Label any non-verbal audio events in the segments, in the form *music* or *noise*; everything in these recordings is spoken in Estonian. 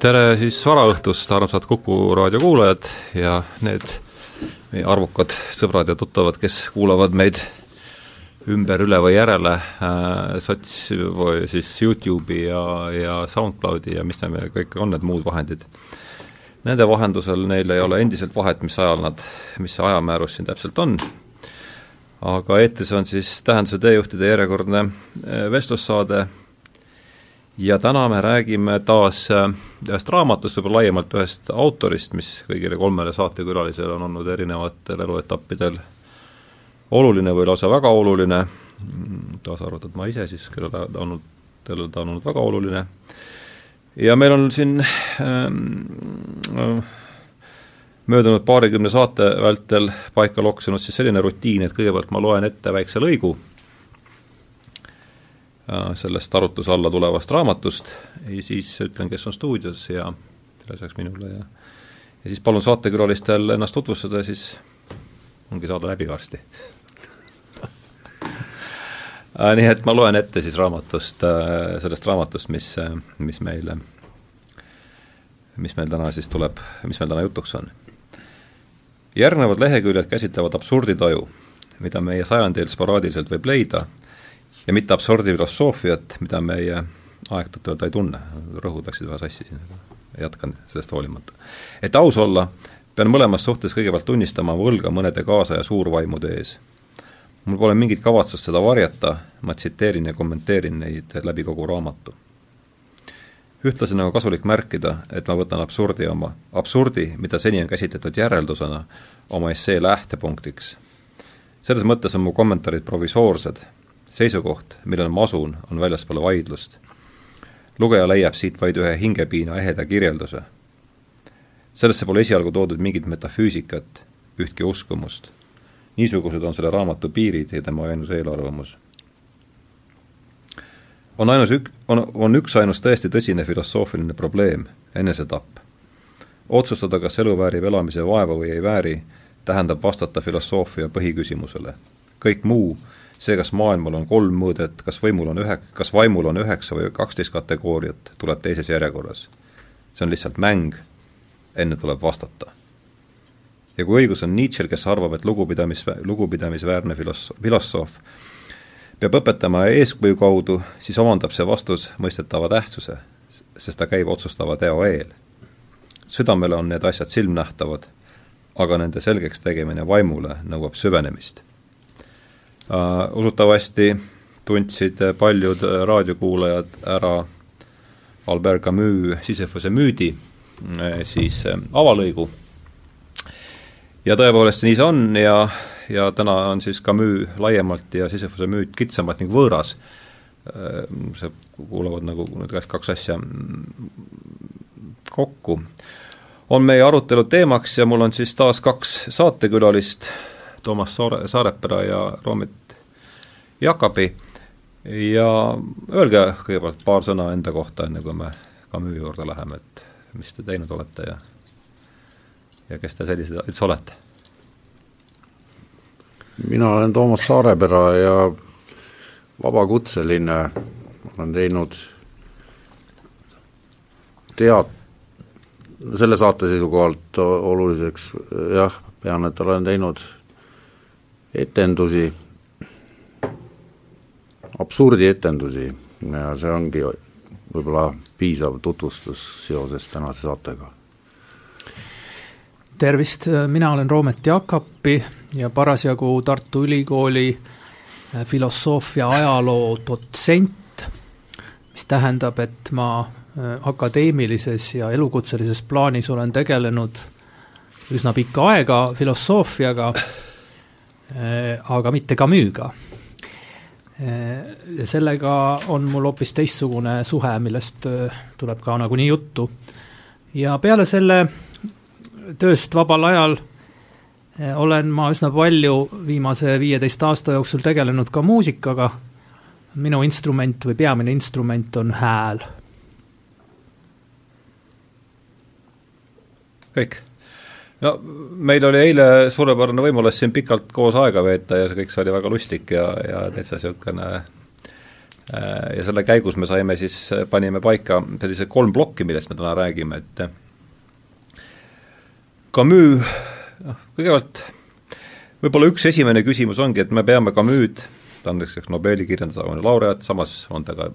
tere siis varaõhtust, armsad Kuku raadio kuulajad ja need meie arvukad sõbrad ja tuttavad, kes kuulavad meid ümber, üle või järele äh, sots- või siis YouTube'i ja, ja SoundCloudi ja mis need kõik on need muud vahendid. Nende vahendusel neil ei ole endiselt vahet, mis ajal nad, mis see ajamäärus siin täpselt on, aga eetris on siis Tähenduse teejuhtide järjekordne äh, vestlussaade ja täna me räägime taas äh, ühest raamatust, võib-olla laiemalt ühest autorist, mis kõigile kolmele saatekülalisele on olnud erinevatel eluetappidel oluline või lausa väga oluline, kaasa arvatud ma ise siis, kellele ta on olnud, kellele ta on olnud väga oluline, ja meil on siin ähm, möödunud paarikümne saate vältel paika loksunud siis selline rutiin, et kõigepealt ma loen ette väikse lõigu sellest arutluse alla tulevast raamatust ja siis ütlen, kes on stuudios ja lisaks minule ja ja siis palun saatekülalistel ennast tutvustada ja siis ongi saade läbi varsti *laughs* Äh, nii et ma loen ette siis raamatust, äh, sellest raamatust, mis, äh, mis meile, mis meil täna siis tuleb, mis meil täna jutuks on. järgnevad leheküljed käsitlevad absurditaju, mida meie sajandil sporaadiliselt võib leida, ja mitte absurdifilosoofiat, mida meie aeg tõtt-öelda ei tunne, rõhud läksid väga sassi siin, jätkan sellest hoolimata. et aus olla, pean mõlemas suhtes kõigepealt tunnistama võlga mõnede kaasa- ja suurvaimude ees mul pole mingit kavatsust seda varjata, ma tsiteerin ja kommenteerin neid läbi kogu raamatu. ühtlasi on aga kasulik märkida, et ma võtan absurdi oma, absurdi, mida seni on käsitletud järeldusena, oma essee lähtepunktiks. selles mõttes on mu kommentaarid provisoorsed, seisukoht, millele ma asun, on väljaspool vaidlust. lugeja leiab siit vaid ühe hingepiina eheda kirjelduse. sellesse pole esialgu toodud mingit metafüüsikat, ühtki uskumust niisugused on selle raamatu piirid ja tema ainus eelarvamus. on ainus ük-, on, on üksainus tõesti tõsine filosoofiline probleem, enesetapp. otsustada, kas elu väärib elamise vaeva või ei vääri, tähendab vastata filosoofia põhiküsimusele. kõik muu, see, kas maailmal on kolm mõõdet, kas võimul on ühe, kas vaimul on üheksa või kaksteist kategooriat, tuleb teises järjekorras. see on lihtsalt mäng, enne tuleb vastata ja kui õigus on Nietzsche'l, kes arvab, et lugupidamis, lugupidamisväärne filos-, filosoof peab õpetama eeskuju kaudu, siis omandab see vastus mõistetava tähtsuse, sest ta käib otsustava teo eel. südamele on need asjad silmnähtavad, aga nende selgeks tegemine vaimule nõuab süvenemist. Usutavasti tundsid paljud raadiokuulajad ära Albert Camus Sisyphuse müüdi, siis avalõigu. Ja tõepoolest nii see on ja, ja täna on siis Camus laiemalt ja Sisyphuse müüt kitsamalt ning võõras, äh, see kuuluvad nagu need kaks, asja kokku, on meie arutelu teemaks ja mul on siis taas kaks saatekülalist, Toomas Saare, Saarepera ja Roomit Jakabi, ja öelge kõigepealt paar sõna enda kohta, enne kui me Camus juurde läheme, et mis te teinud olete ja ja kes te sellised üldse olete? mina olen Toomas Saarepera ja vabakutseline, olen teinud teat-, selle saate seisukohalt oluliseks jah, pean, et olen teinud etendusi, absurdietendusi ja see ongi võib-olla piisav tutvustus seoses tänase saatega tervist, mina olen Roomet Jaakapi ja parasjagu Tartu Ülikooli filosoofia ajaloo dotsent, mis tähendab, et ma äh, akadeemilises ja elukutselises plaanis olen tegelenud üsna pikka aega filosoofiaga, äh, aga mitte Camus'ga. Ja sellega on mul hoopis teistsugune suhe, millest tuleb ka nagunii juttu. ja peale selle tööst vabal ajal eh, olen ma üsna palju viimase viieteist aasta jooksul tegelenud ka muusikaga. minu instrument või peamine instrument on hääl. kõik. No meil oli eile suurepärane võimalus siin pikalt koos aega veeta ja see kõik see oli väga lustik ja, ja täitsa niisugune Äh, ja selle käigus me saime siis, panime paika sellise kolm plokki, millest me täna räägime, et Camus, noh, kõigepealt võib-olla üks esimene küsimus ongi, et me peame Camus'd, ta on näiteks Nobeli kirjandusauhinna laureaat, samas on ta ka,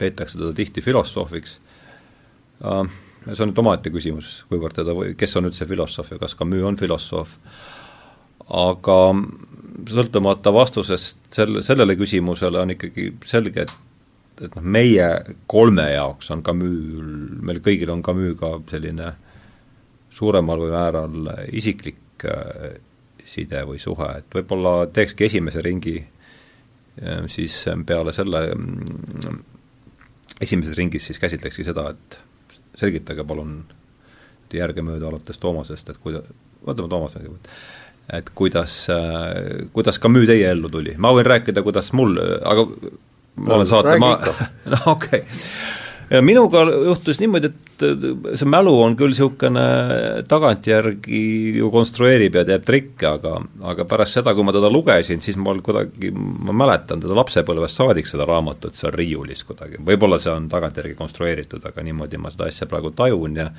peetakse teda tihti filosoofiks, see on nüüd omaette küsimus, kuivõrd teda või kes on üldse filosoof ja kas Camus on filosoof, aga sõltumata vastusest selle, sellele küsimusele on ikkagi selge, et et noh, meie kolme jaoks on Camus, meil kõigil on Camus ka selline suuremal või määral isiklik äh, side või suhe, et võib-olla teekski esimese ringi äh, siis peale selle, mm, esimeses ringis siis käsitlekski seda, et selgitage palun järgemööda alates Toomasest, et kuida-, võtame Toomase kõigepealt. Et kuidas, äh, kuidas Camus teie ellu tuli, ma võin rääkida, kuidas mul, aga ma olen saate, ma, *laughs* no okei. okay. Ja minuga juhtus niimoodi, et see mälu on küll niisugune tagantjärgi ju konstrueerib ja teeb trikke, aga aga pärast seda, kui ma teda lugesin, siis mul kuidagi, ma mäletan teda lapsepõlvest saadik, seda raamatut seal riiulis kuidagi, võib-olla see on tagantjärgi konstrueeritud, aga niimoodi ma seda asja praegu tajun ja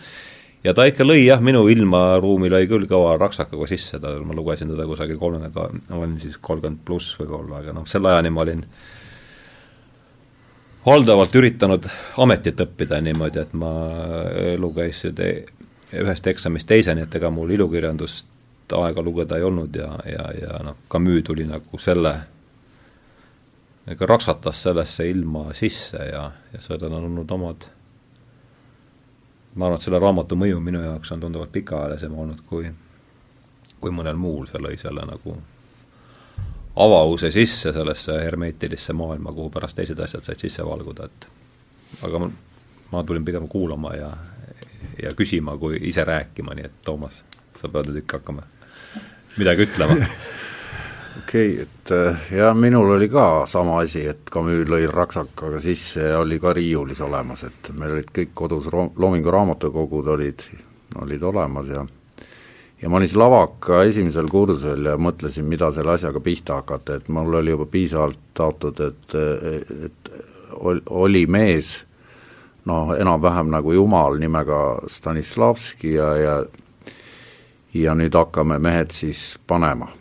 ja ta ikka lõi jah, minu ilmaruumi lõi küll kõva raksakaga sisse, ta, ma lugesin teda kusagil kolmekümne, olin siis kolmkümmend pluss võib-olla, aga noh, selle ajani ma olin valdavalt üritanud ametit õppida niimoodi, et ma elu käis ühest eksamist teiseni, et ega mul ilukirjandust aega lugeda ei olnud ja, ja, ja noh, Camus tuli nagu selle, ega raksatas sellesse ilma sisse ja, ja sellel on olnud omad ma arvan, et selle raamatu mõju minu jaoks on tunduvalt pikaajalisem olnud kui, kui mõnel muul, see lõi selle nagu avause sisse sellesse hermeetilisse maailma, kuhu pärast teised asjad said sisse valguda, et aga ma, ma tulin pigem kuulama ja, ja küsima, kui ise rääkima, nii et Toomas, sa pead nüüd ikka hakkama midagi ütlema. *laughs* Okei okay,, et äh, jah, minul oli ka sama asi, et Camus lõi raksakaga sisse ja oli ka riiulis olemas, et meil olid kõik kodus ro-, Loomingu raamatukogud olid, olid olemas ja ja ma olin siis lavaka esimesel kursusel ja mõtlesin, mida selle asjaga pihta hakata, et mul oli juba piisavalt taotud, et, et oli mees, noh, enam-vähem nagu jumal nimega Stanislavski ja, ja ja nüüd hakkame mehed siis panema.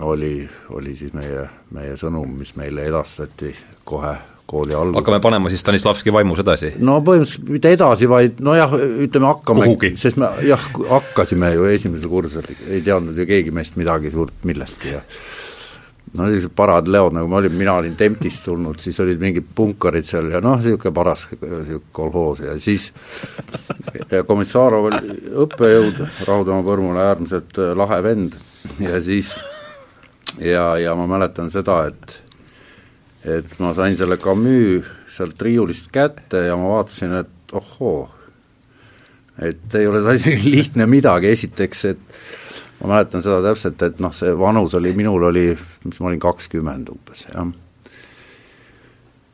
Oli, oli siis meie, meie sõnum, mis meile edastati kohe kooli alguses. hakkame panema siis Stanislavski vaimus edasi? no põhimõtteliselt mitte edasi, vaid nojah, ütleme hakkame, sest me jah, hakkasime ju esimesel kursusel, ei teadnud ju keegi meist midagi suurt millestki ja no sellised parad leod, nagu ma olin, mina olin Temptist tulnud, siis olid mingid punkarid seal ja noh, niisugune paras niisugune kolhoos ja siis Komissarov oli õppejõud, Rahudemaa Põrmule äärmiselt lahe vend ja siis ja, ja ma mäletan seda, et et ma sain selle Camus sealt riiulist kätte ja ma vaatasin, et ohoo, et ei ole see isegi lihtne midagi, esiteks, et ma mäletan seda täpselt, et noh, see vanus oli, minul oli, mis ma olin, kakskümmend umbes, jah.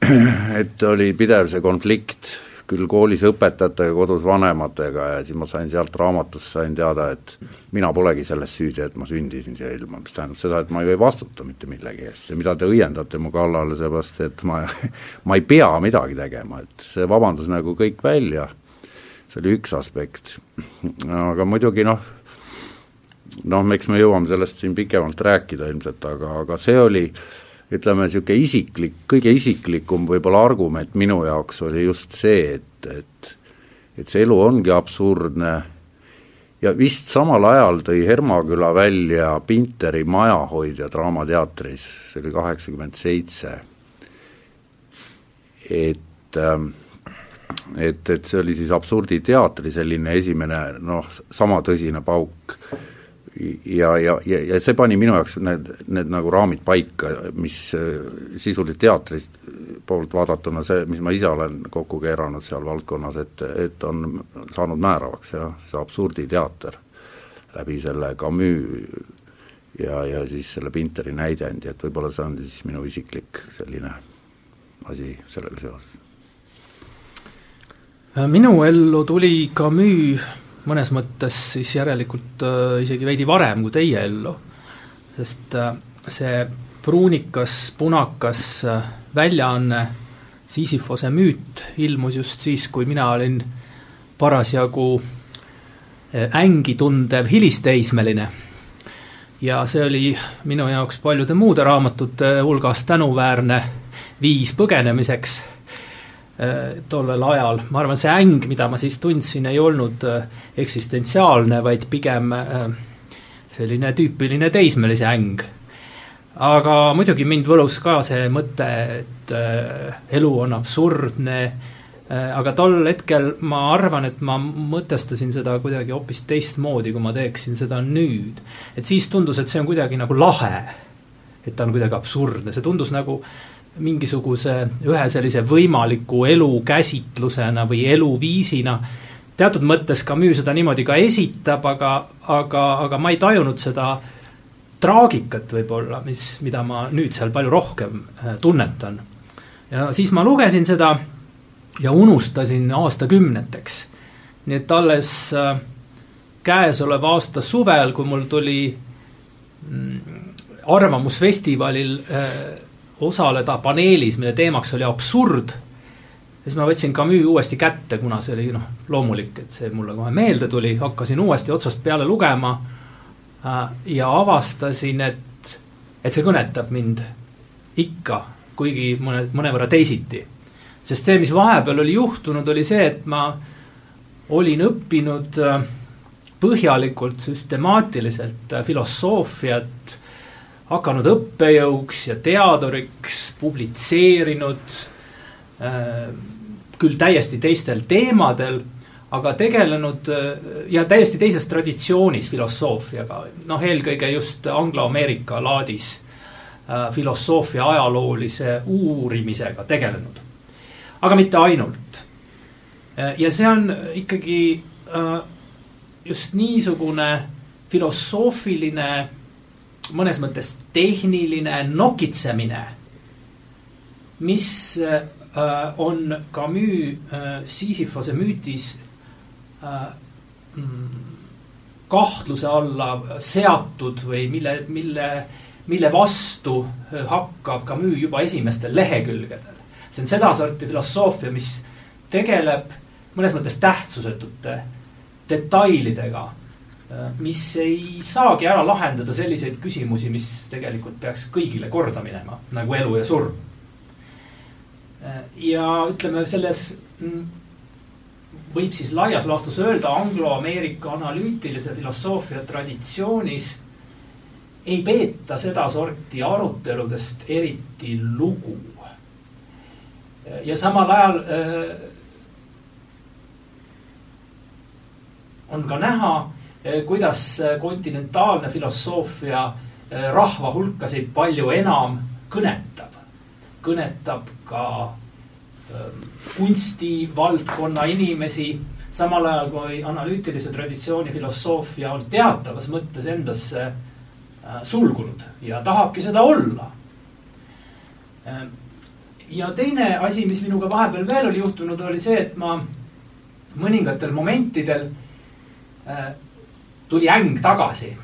*clears throat* et oli pidev see konflikt küll koolis õpetajatega, kodus vanematega ja siis ma sain sealt raamatust, sain teada, et mina polegi selles süüdi, et ma sündisin siia ilma, mis tähendab seda, et ma ju ei vastuta mitte millegi eest. Ja mida te õiendate mu kallale, seepärast et ma, *laughs* ma ei pea midagi tegema, et see vabandus nagu kõik välja, see oli üks aspekt, aga muidugi noh, noh, eks me jõuame sellest siin pikemalt rääkida ilmselt, aga, aga see oli äh, ütleme, niisugune isiklik, kõige isiklikum võib-olla argument minu jaoks oli just see, et, et et see elu ongi absurdne. Ja vist samal ajal tõi Hermaküla välja Pinteri Majahoidja Draamateatris, see oli kaheksakümmend seitse, et ähm, et, et see oli siis absurditeatri selline esimene noh, sama tõsine pauk ja, ja, ja, ja see pani minu jaoks need, need nagu raamid paika, mis äh, sisuliselt teatri poolt vaadatuna see, mis ma ise olen kokku keeranud seal valdkonnas, et, et on saanud määravaks jah, see absurditeater läbi selle Camus ja, ja siis selle Pinteri näidendi, et võib-olla see on siis minu isiklik selline asi sellega seoses. minu ellu tuli Camus mõnes mõttes siis järelikult äh, isegi veidi varem kui teie ellu, sest äh, see pruunikas, punakas väljaanne Sisyfose müüt ilmus just siis, kui mina olin parasjagu ängi tundev hilisteismeline. ja see oli minu jaoks paljude muude raamatute hulgas tänuväärne viis põgenemiseks tollel ajal, ma arvan, see äng, mida ma siis tundsin, ei olnud eksistentsiaalne, vaid pigem selline tüüpiline teismelise äng aga muidugi mind võlus ka see mõte, et äh, elu on absurdne äh,, aga tol hetkel ma arvan, et ma mõtestasin seda kuidagi hoopis teistmoodi, kui ma teeksin seda nüüd. et siis tundus, et see on kuidagi nagu lahe. et ta on kuidagi absurdne, see tundus nagu mingisuguse ühe sellise võimaliku elukäsitlusena või eluviisina teatud mõttes Camus seda niimoodi ka esitab, aga, aga, aga ma ei tajunud seda traagikat võib-olla, mis, mida ma nüüd seal palju rohkem äh, tunnetan. ja siis ma lugesin seda ja unustasin aastakümneteks. nii et alles äh, käesoleva aasta suvel, kui mul tuli mm, arvamusfestivalil äh, osaleda paneelis, mille teemaks oli absurd, siis ma võtsin Camus uuesti kätte, kuna see oli noh, loomulik, et see mulle kohe meelde tuli, hakkasin uuesti otsast peale lugema Äh, ja avastasin, et, et see kõnetab mind ikka, kuigi mõne, mõnevõrra teisiti. sest see, mis vahepeal oli juhtunud, oli see, et ma olin õppinud äh, põhjalikult, süstemaatiliselt äh, filosoofiat, hakanud õppejõuks ja teaduriks, publitseerinud küll täiesti teistel teemadel aga tegelenud ja täiesti teises traditsioonis filosoofiaga, noh, eelkõige just angloameerika laadis äh, filosoofia ajaloolise uurimisega tegelenud. aga mitte ainult. Äh, ja see on ikkagi äh, just niisugune filosoofiline, mõnes mõttes tehniline nokitsemine, mis on Camus Sisyphose müütis Äh, mm, kahtluse alla seatud või mille, mille, mille vastu äh, hakkab Camus juba esimestel lehekülgedel. see on sedasorti filosoofia, mis tegeleb mõnes mõttes tähtsusetute detailidega, äh, mis ei saagi ära lahendada selliseid küsimusi, mis tegelikult peaks kõigile korda minema, nagu elu ja surm. ja ütleme selles mm, võib siis laias laastus öelda angloameerika analüütilise filosoofia traditsioonis ei peeta sedasorti aruteludest eriti lugu. ja samal ajal äh, on ka näha, äh, kuidas kontinentaalne filosoofia äh, rahva hulkasid palju enam kõnetab. kõnetab ka ähm, kunstivaldkonna inimesi, samal ajal kui analüütilise traditsiooni filosoofia on teatavas mõttes endasse sulgunud ja tahabki seda olla. Äh, ja teine asi, mis minuga vahepeal veel oli juhtunud, oli see, et ma mõningatel momentidel tuli äng tagasi.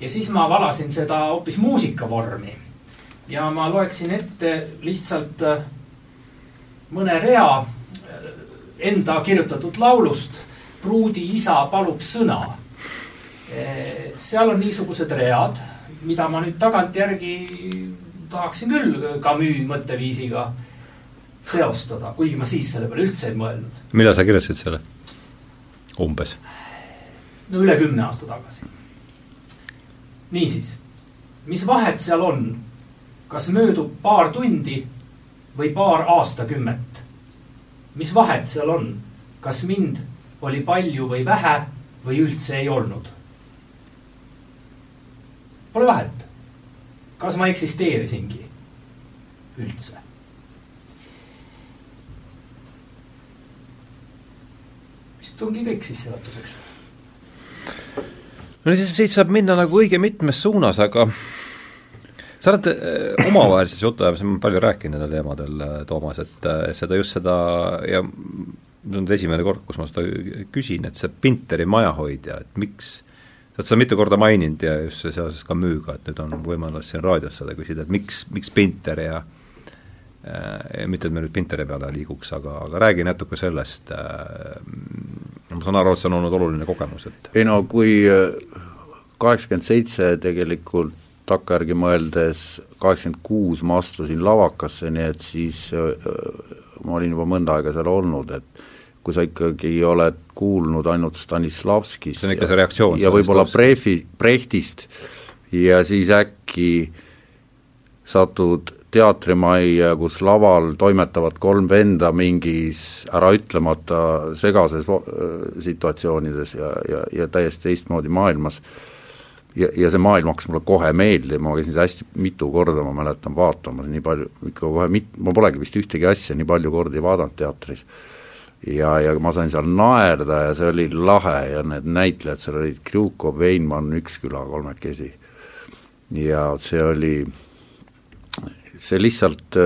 ja siis ma valasin seda hoopis muusikavormi. ja ma loeksin ette lihtsalt äh, mõne rea äh, enda kirjutatud laulust Pruudi isa palub sõna. Äh, seal on niisugused read, mida ma nüüd tagantjärgi tahaksin küll Camus mõtteviisiga seostada, kuigi ma siis selle peale üldse ei mõelnud. millal sa kirjutasid selle? umbes? No üle kümne aasta tagasi. niisiis, mis vahet seal on, kas möödub paar tundi või paar aastakümmet. mis vahet seal on, kas mind oli palju või vähe või üldse ei olnud? Pole vahet. kas ma eksisteerisingi üldse? vist ongi kõik sissejuhatuseks. No siis siit saab minna nagu õige mitmes suunas, aga sa oled äh, omavahelises jutuajamises, ma olen palju rääkinud nendel teemadel, äh, Toomas, et äh, seda just seda ja see on esimene kord, kus ma seda küsin, et see Pinteri majahoidja, et miks, sa oled seda mitu korda maininud ja just seoses Camus'ga, et nüüd on võimalus siin raadios seda küsida, et miks, miks Pinter ja äh, mitte, et me nüüd Pinteri peale liiguks, aga, aga räägi natuke sellest äh,, ma saan aru, et see on olnud oluline kogemus, et ei no kui äh, kaheksakümmend seitse tegelikult takkajärgi mõeldes, kaheksakümmend kuus ma astusin lavakasse, nii et siis äh, ma olin juba mõnda aega seal olnud, et kui sa ikkagi oled kuulnud ainult Stanislavskist see on ikka see reaktsioon ja võib-olla Brehvi, Brechtist ja siis äkki satud teatrimajja, kus laval toimetavad kolm venda mingis äraütlemata segases situatsioonides ja, ja, ja täiesti teistmoodi maailmas, ja, ja see maailm hakkas mulle kohe meeldima, ma käisin seda hästi mitu korda, ma mäletan, vaatamas nii palju, ikka kohe mit-, ma polegi vist ühtegi asja nii palju kordi vaadanud teatris ja, ja ma sain seal naerda ja see oli lahe ja need näitlejad seal olid Krjukov, Veinmann, Üksküla kolmekesi. ja see oli, see lihtsalt,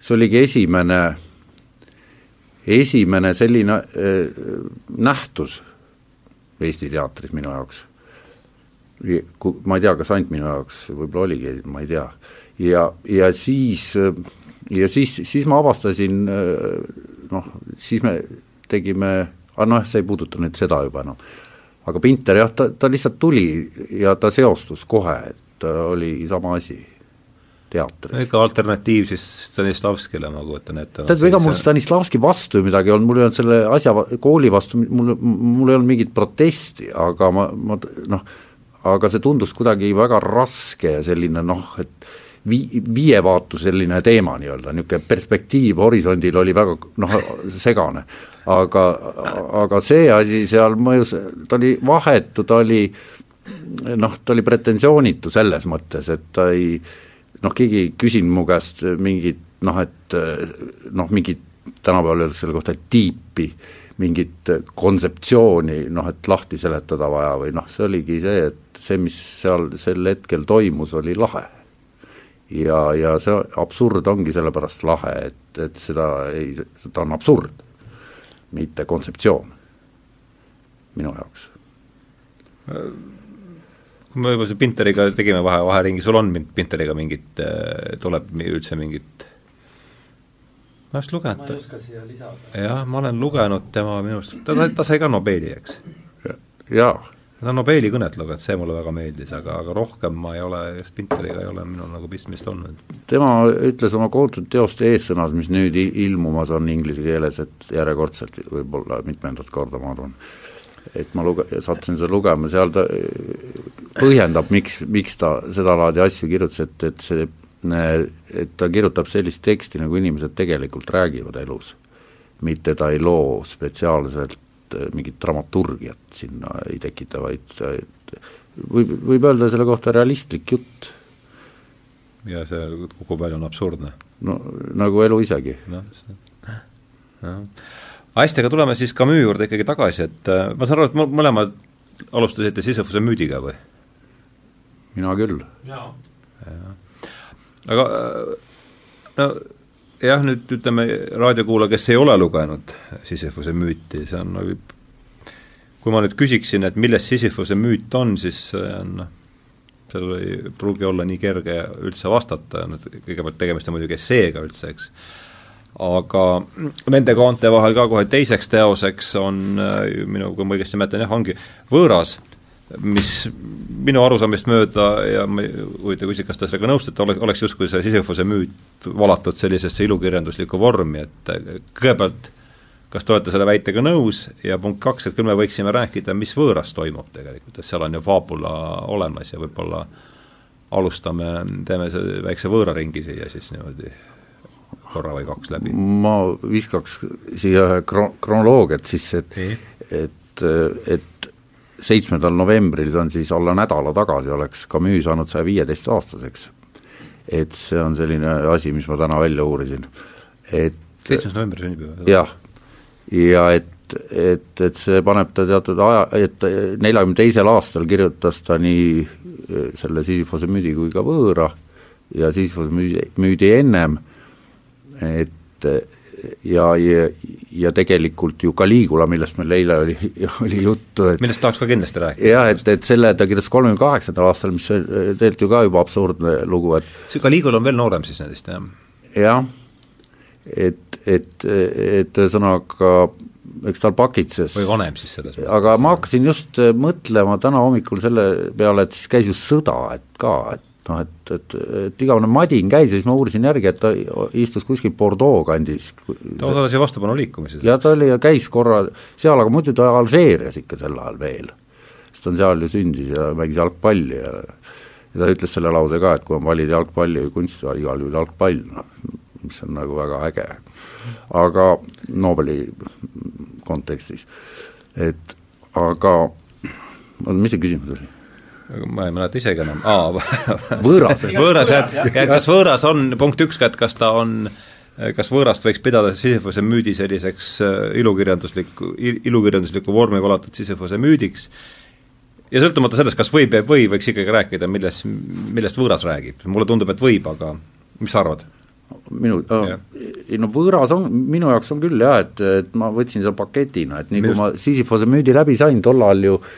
see oligi esimene, esimene selline äh, nähtus Eesti teatris minu jaoks. ma ei tea, kas ainult minu jaoks, võib-olla oligi, ma ei tea. ja, ja siis, ja siis, siis ma avastasin äh, noh, siis me tegime, aga noh, see ei puuduta nüüd seda juba enam. aga Pinter jah, ta, ta lihtsalt tuli ja ta seostus kohe, et oli sama asi teatris. ikka alternatiiv siis Stanislavskile, ma kujutan ette. tähendab, ega mul Stanislavski vastu ju midagi ei olnud, mul ei olnud selle asja, kooli vastu, mul, mul ei olnud mingit protesti, aga ma, ma noh, aga see tundus kuidagi väga raske ja selline noh, et vi-, viievaatuseline teema nii-öelda, niisugune perspektiiv horisondil oli väga noh, segane. aga, aga see asi seal mõjus, ta oli vahetu, ta oli noh, ta oli pretensioonitu selles mõttes, et ta ei noh, keegi ei küsinud mu käest mingit noh, et noh, mingit tänapäeval öeldakse selle kohta tiipi, mingit kontseptsiooni noh, et lahti seletada vaja või noh, see oligi see, et see, mis seal sel hetkel toimus, oli lahe ja, ja see absurd ongi sellepärast lahe, et, et seda ei, ta on absurd, mitte kontseptsioon minu jaoks. Me juba selle Pinteriga tegime vahe, vaheringi, sul on Pinteriga mingit, tuleb üldse mingit ma just lugenud. ma ei oska siia lisada. jah, ma olen lugenud tema minu arust, ta, ta sai ka Nobeli, eks? jaa no Nobeli kõnet lugenud, see mulle väga meeldis, aga, aga rohkem ma ei ole, Spinteriga ei ole minul nagu pistmist olnud. tema ütles oma kohutud teoste eessõnas, mis nüüd ilmumas on inglise keeles, et järjekordselt võib-olla mitmendat korda, ma arvan, et ma luge-, sattusin seda lugema, seal ta põhjendab, miks, miks ta sedalaadi asju kirjutas, et, et see, et ta kirjutab sellist teksti, nagu inimesed tegelikult räägivad elus. mitte ta ei loo spetsiaalselt et äh, mingit dramaturgiat sinna ei tekita, vaid võib, võib öelda selle kohta realistlik jutt. ja see kogu palju on absurdne. no nagu elu isegi. noh, just nii. Hästi, aga tuleme siis Camus juurde ikkagi tagasi, et äh, ma saan aru, et mõlemad alustasite Sisyphuse müüdiga või? mina küll. jaa. aga äh, no jah, nüüd ütleme, raadiokuulaja, kes ei ole lugenud Sisyphuse müüti, see on nagu kui ma nüüd küsiksin, et milles Sisyphuse müüt on, siis see on noh, seal ei pruugi olla nii kerge üldse vastata, kõigepealt tegemist on muidugi esseega üldse, eks, aga nende kaante vahel ka kohe teiseks teoseks on minu, kui ma õigesti mäletan, jah, ongi võõras mis minu arusaamist mööda ja ma huvitav küsida, kas te sellega nõustute, ole, oleks justkui see Sisyphuse müüt valatud sellisesse ilukirjanduslikku vormi, et kõigepealt kas te olete selle väitega nõus ja punkt kaks, et küll me võiksime rääkida, mis võõras toimub tegelikult, et seal on ju faabula olemas ja võib-olla alustame, teeme väikse võõraringi siia siis niimoodi korra või kaks läbi. ma viskaks siia ühe kro-, kronoloogiat sisse, et et, et seitsmendal novembril, see on siis alla nädala tagasi, oleks Camus saanud saja viieteistaastaseks. et see on selline asi, mis ma täna välja uurisin, et seitsmes november sünnipäev? jah, ja et, et, et see paneb ta teatud aja, et neljakümne teisel aastal kirjutas ta nii eh, selle Sisyphose müüdi kui ka võõra ja Sisyphose müüdi, müüdi ennem, et ja, ja, ja tegelikult ju Caligula, millest meil eile oli, *laughs* oli juttu, et millest tahaks ka kindlasti rääkida. jah, et, et selle ta kirjutas kolmekümne kaheksandal aastal, mis tegelikult ju ka juba absurdne lugu, et see Caligula on veel noorem siis nendest, jah? jah, et, et, et ühesõnaga eks tal pakitses. või vanem siis selles mõttes. aga ma hakkasin just mõtlema täna hommikul selle peale, et siis käis ju sõda, et ka, et noh, et, et, et igavene madin käis ja siis ma uurisin järgi, et ta istus kuskil Bordeaux kandis. ta osales ju vastupanuliikumises. ja ta oli ja käis korra seal, aga muidu ta Alžeerias ikka sel ajal veel. sest ta on seal ju sündis ja mängis jalgpalli ja ja ta ütles selle lause ka, et kui on valida jalgpalli või kunsti, igal juhul jalgpall, noh, mis on nagu väga äge. aga Nobeli kontekstis, et aga, oota, mis see küsimus oli? Ma ei mäleta isegi enam, aa *laughs* võõras. Võõras jah, et kas võõras on, punkt üks ka, et kas ta on kas võõrast võiks pidada Sisyphose müüdi selliseks äh, ilukirjandusliku, ilukirjandusliku vormi valatud Sisyphose müüdiks, ja sõltumata sellest, kas võib või ei või, võiks ikkagi rääkida, milles, millest võõras räägib, mulle tundub, et võib, aga mis sa arvad? minu äh,, no võõras on, minu jaoks on küll jah, et, et ma võtsin selle paketina, et nii Minust... kui ma Sisyphose müüdi läbi sain, tol ajal ju äh,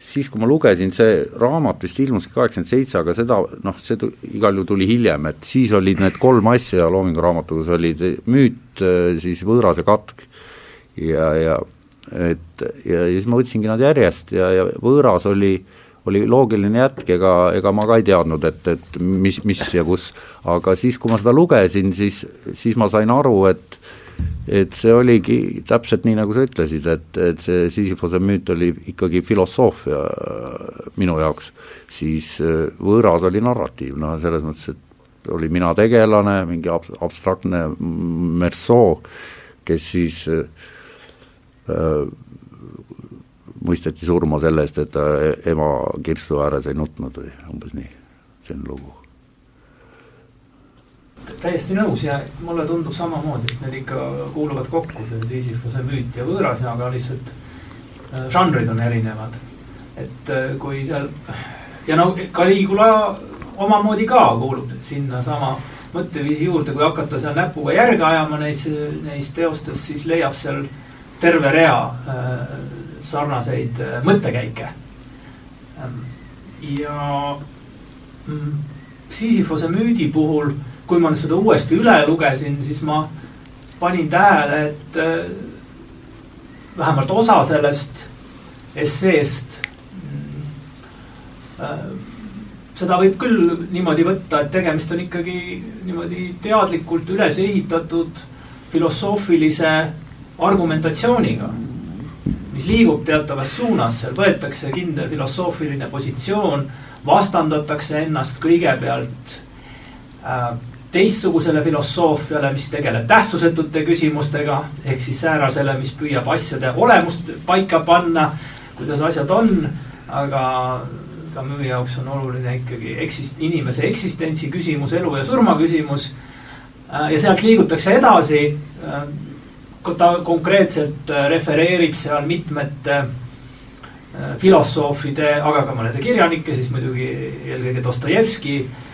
siis, kui ma lugesin, see raamat vist ilmuski kaheksakümmend seitse, aga seda noh, see igal juhul tuli hiljem, et siis olid need kolm asja Loomingu raamatugas, olid müüt, siis võõras ja katk. ja, ja et ja, ja siis ma võtsingi nad järjest ja, ja võõras oli, oli loogiline jätk, ega, ega ma ka ei teadnud, et, et mis, mis ja kus, aga siis, kui ma seda lugesin, siis, siis ma sain aru, et et see oligi täpselt nii, nagu sa ütlesid, et, et see Sisyphose müüt oli ikkagi filosoofia äh, minu jaoks, siis äh, võõras oli narratiiv, noh selles mõttes, et oli mina tegelane, mingi ab-, abstraktne Merceau, kes siis äh, äh, mõisteti surma selle eest, et ta ema kirstu ääres ei nutnud või umbes nii, selline lugu täiesti nõus ja mulle tundub samamoodi, et need ikka kuuluvad kokku, see Sisyphose müüt ja võõras, aga lihtsalt äh, žanrid on erinevad. et äh, kui seal ja no Caligula omamoodi ka kuulub sinnasama mõtteviisi juurde, kui hakata seal näpuga järge ajama neis, neis teostes, siis leiab seal terve rea äh, sarnaseid äh, mõttekäike ähm,. ja mm, Sisyphose müüdi puhul kui ma nüüd seda uuesti üle lugesin, siis ma panin tähele, et äh, vähemalt osa sellest esseest äh, seda võib küll niimoodi võtta, et tegemist on ikkagi niimoodi teadlikult üles ehitatud filosoofilise argumentatsiooniga, mis liigub teatavas suunas, seal võetakse kindel filosoofiline positsioon, vastandatakse ennast kõigepealt äh, teistsugusele filosoofiale, mis tegeleb tähtsusetute küsimustega, ehk siis säärasele, mis püüab asjade olemust paika panna, kuidas asjad on, aga ka müüja jaoks on oluline ikkagi eksist-, inimese eksistentsi küsimus, elu ja surma küsimus. ja sealt liigutakse edasi. ta konkreetselt refereerib seal mitmete filosoofide, aga ka mõnede kirjanike, siis muidugi eelkõige Dostojevski Äh,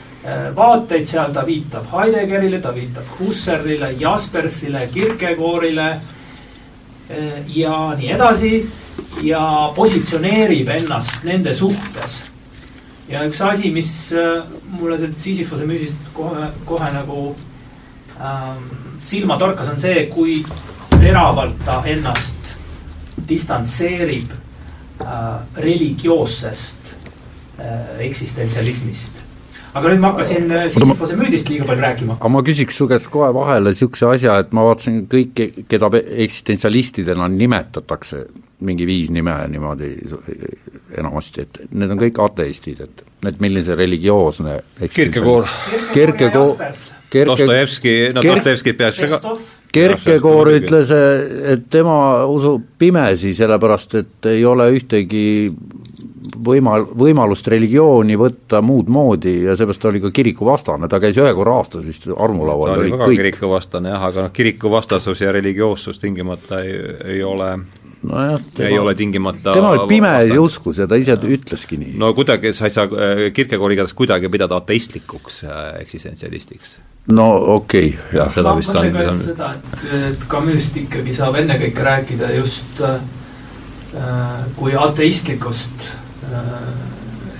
vaateid seal, ta viitab Heideggerile, ta viitab Husserlile, Jaspersile, Kierkegaardile äh, ja nii edasi ja positsioneerib ennast nende suhtes. ja üks asi, mis äh, mulle sealt Sisyphose müüsist kohe, kohe nagu ähm, silma torkas, on see, kui teravalt ta ennast distantseerib äh, religioossest äh, eksistentsialismist aga nüüd ma hakkasin äh, Sisyphose müüdist liiga palju rääkima. aga ma küsiks su käest kohe vahele niisuguse asja, et ma vaatasin kõiki, keda eksistentsialistidena nimetatakse, mingi viis nime niimoodi enamasti, et need on kõik ateistid, et et milline see religioosne Kierkegaard. Kierkegaard, Dostojevski, no Dostojevskit peaks ka Kierkegaard ütles, et tema usub pimesi, sellepärast et ei ole ühtegi võima-, võimalust religiooni võtta muud moodi ja seepärast ta oli ka kirikuvastane, ta käis ühe korra aastas vist armulaual. ta oli väga kõik. kirikuvastane jah, aga noh, kirikuvastasus ja religioossus tingimata ei, ei ole nojah, ei ole tingimata tema oli pime ja uskus ja ta ise ütleski nii. no kuidagi sa ei saa Kierkegaardi igatahes kuidagi pidada ateistlikuks äh, eksistentsialistiks no okei okay,, jah. seda vist on. ma mõtlen ka seda, et, et Camus'st ikkagi saab ennekõike rääkida just äh, kui ateistlikust äh,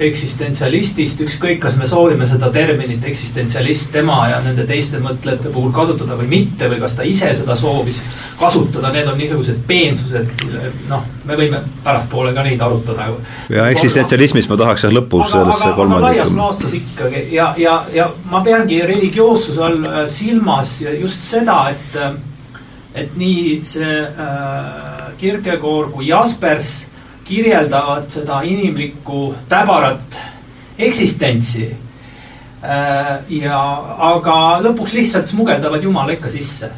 eksistentsialistist, ükskõik, kas me soovime seda terminit eksistentsialist tema ja nende teiste mõtlejate puhul kasutada või mitte või kas ta ise seda soovis kasutada, need on niisugused peensused, noh, me võime pärastpoole ka neid arutada. ja eksistentsialismist ma tahaks jah lõpus sellesse kolmandikku. laias laastus ikkagi ja, ja, ja ma peangi religioossuse all äh, silmas just seda, et äh, et nii see äh, Kierkegaard kui Jaspers kirjeldavad seda inimlikku täbarat eksistentsi. Äh, ja, aga lõpuks lihtsalt smugeldavad Jumala ikka sisse.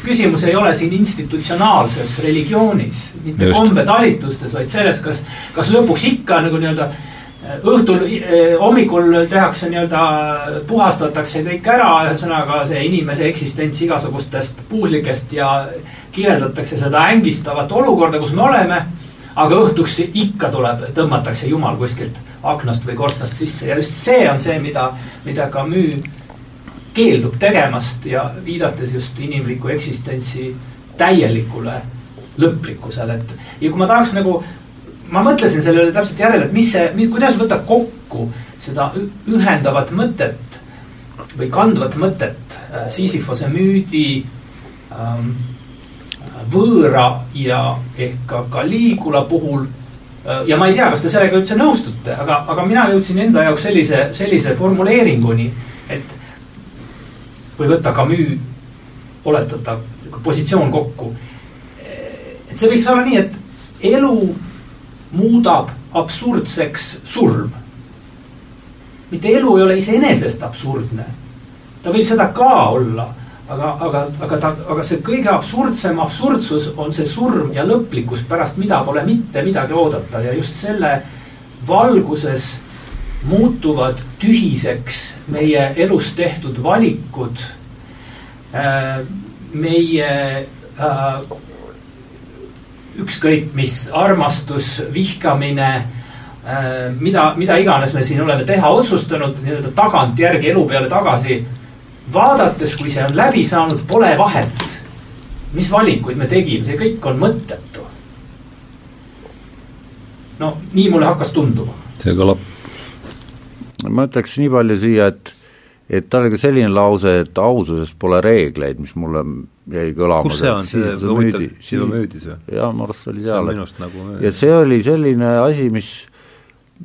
küsimus ei ole siin institutsionaalses religioonis, mitte kombetalitustes, vaid selles, kas, kas lõpuks ikka nagu nii-öelda äh, õhtul, äh, hommikul tehakse nii-öelda, puhastatakse kõik ära, ühesõnaga see inimese eksistents igasugustest puuslikest ja kirjeldatakse seda ängistavat olukorda, kus me oleme aga õhtuks ikka tuleb, tõmmatakse jumal kuskilt aknast või korstnast sisse. Ja just see on see, mida, mida Camus keeldub tegemast ja viidates just inimliku eksistentsi täielikule lõplikkusele, et ja kui ma tahaks nagu, ma mõtlesin selle üle täpselt järele, et mis see, kuidas võtta kokku seda ühendavat mõtet või kandvat mõtet äh, Sisyphose müüdi ähm, võõra ja ehk ka Caligula puhul ja ma ei tea, kas te sellega üldse nõustute, aga, aga mina jõudsin enda jaoks sellise, sellise formuleeringuni, et kui võtta Camus oletatav positsioon kokku. et see võiks olla nii, et elu muudab absurdseks surm. mitte elu ei ole iseenesest absurdne. ta võib seda ka olla aga, aga, aga ta, aga see kõige absurdsem absurdsus on see surm ja lõplikkus, pärast mida pole mitte midagi oodata ja just selle valguses muutuvad tühiseks meie elus tehtud valikud. Äh, meie äh, ükskõik mis armastus, vihkamine äh, mida, mida iganes me siin oleme teha otsustanud nii-öelda tagantjärgi elu peale tagasi vaadates, kui see on läbi saanud, pole vahet, mis valikuid me tegime, see kõik on mõttetu. no nii mulle hakkas tunduma. see kõlab. ma ütleks nii palju siia, et, et tal oli ka selline lause, et aususes pole reegleid, mis mulle jäi kõlama. kus see on, see huvitav, Silvamüüdis või? jaa, ma arvan, et see oli seal. Nagu ja see oli selline asi, mis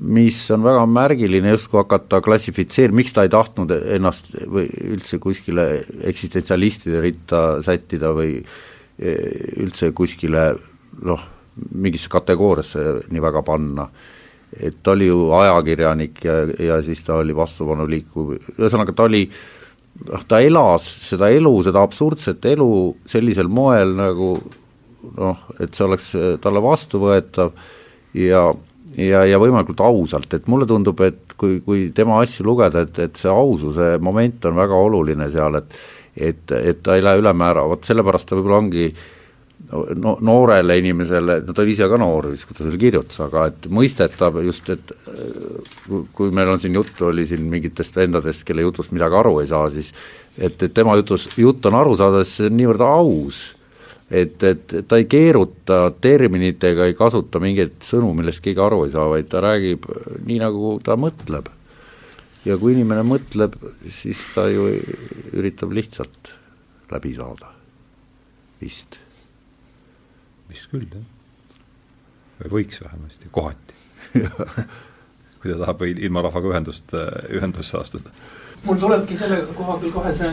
mis on väga märgiline justkui hakata klassifitseerima, miks ta ei tahtnud ennast või üldse kuskile eksistentsialistide ritta sättida või e, üldse kuskile noh, mingisse kategooriasse nii väga panna. et ta oli ju ajakirjanik ja, ja siis ta oli vastupanuliikuv, ühesõnaga ta oli noh, ta elas seda elu, seda absurdset elu sellisel moel nagu noh, et see oleks talle vastuvõetav ja ja, ja võimalikult ausalt, et mulle tundub, et kui, kui tema asju lugeda, et, et see aususe moment on väga oluline seal, et et, et ta ei lähe ülemäära, vot sellepärast ta võib-olla ongi no noorele inimesele, no ta oli ise ka noor vist, kui ta selle kirjutas, aga et mõistetav just, et kui meil on siin juttu, oli siin mingitest vendadest, kelle jutust midagi aru ei saa, siis et, et tema jutus, jutt on aru saada, sest see on niivõrd aus et, et ta ei keeruta terminitega, ei kasuta mingeid sõnu, millest keegi aru ei saa, vaid ta räägib nii, nagu ta mõtleb. ja kui inimene mõtleb, siis ta ju üritab lihtsalt läbi saada, vist. vist küll, jah. või võiks vähemasti, kohati *laughs* kui ta tahab ilma rahvaga ühendust, ühendusse astuda. mul tulebki selle koha peal kohe see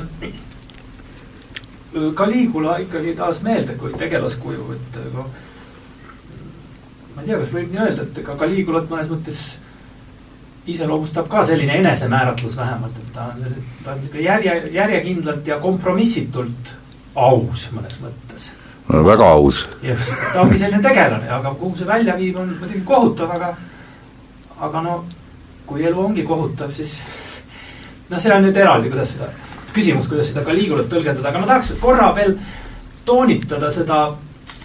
Caligula ikkagi taas meelde kui tegelaskuju, et ega ma ei tea, kas võib nii öelda, et ega Caligulat mõnes mõttes iseloomustab ka selline enesemääratlus vähemalt, et ta on, ta on niisugune järje, järjekindlalt ja kompromissitult aus mõnes mõttes. väga aus. just, ta ongi selline tegelane, aga kuhu see välja viib, on muidugi kohutav, aga aga no kui elu ongi kohutav, siis noh, see on nüüd eraldi, kuidas seda küsimus, kuidas seda Caligulat tõlgendada, aga ma tahaks korra veel toonitada seda,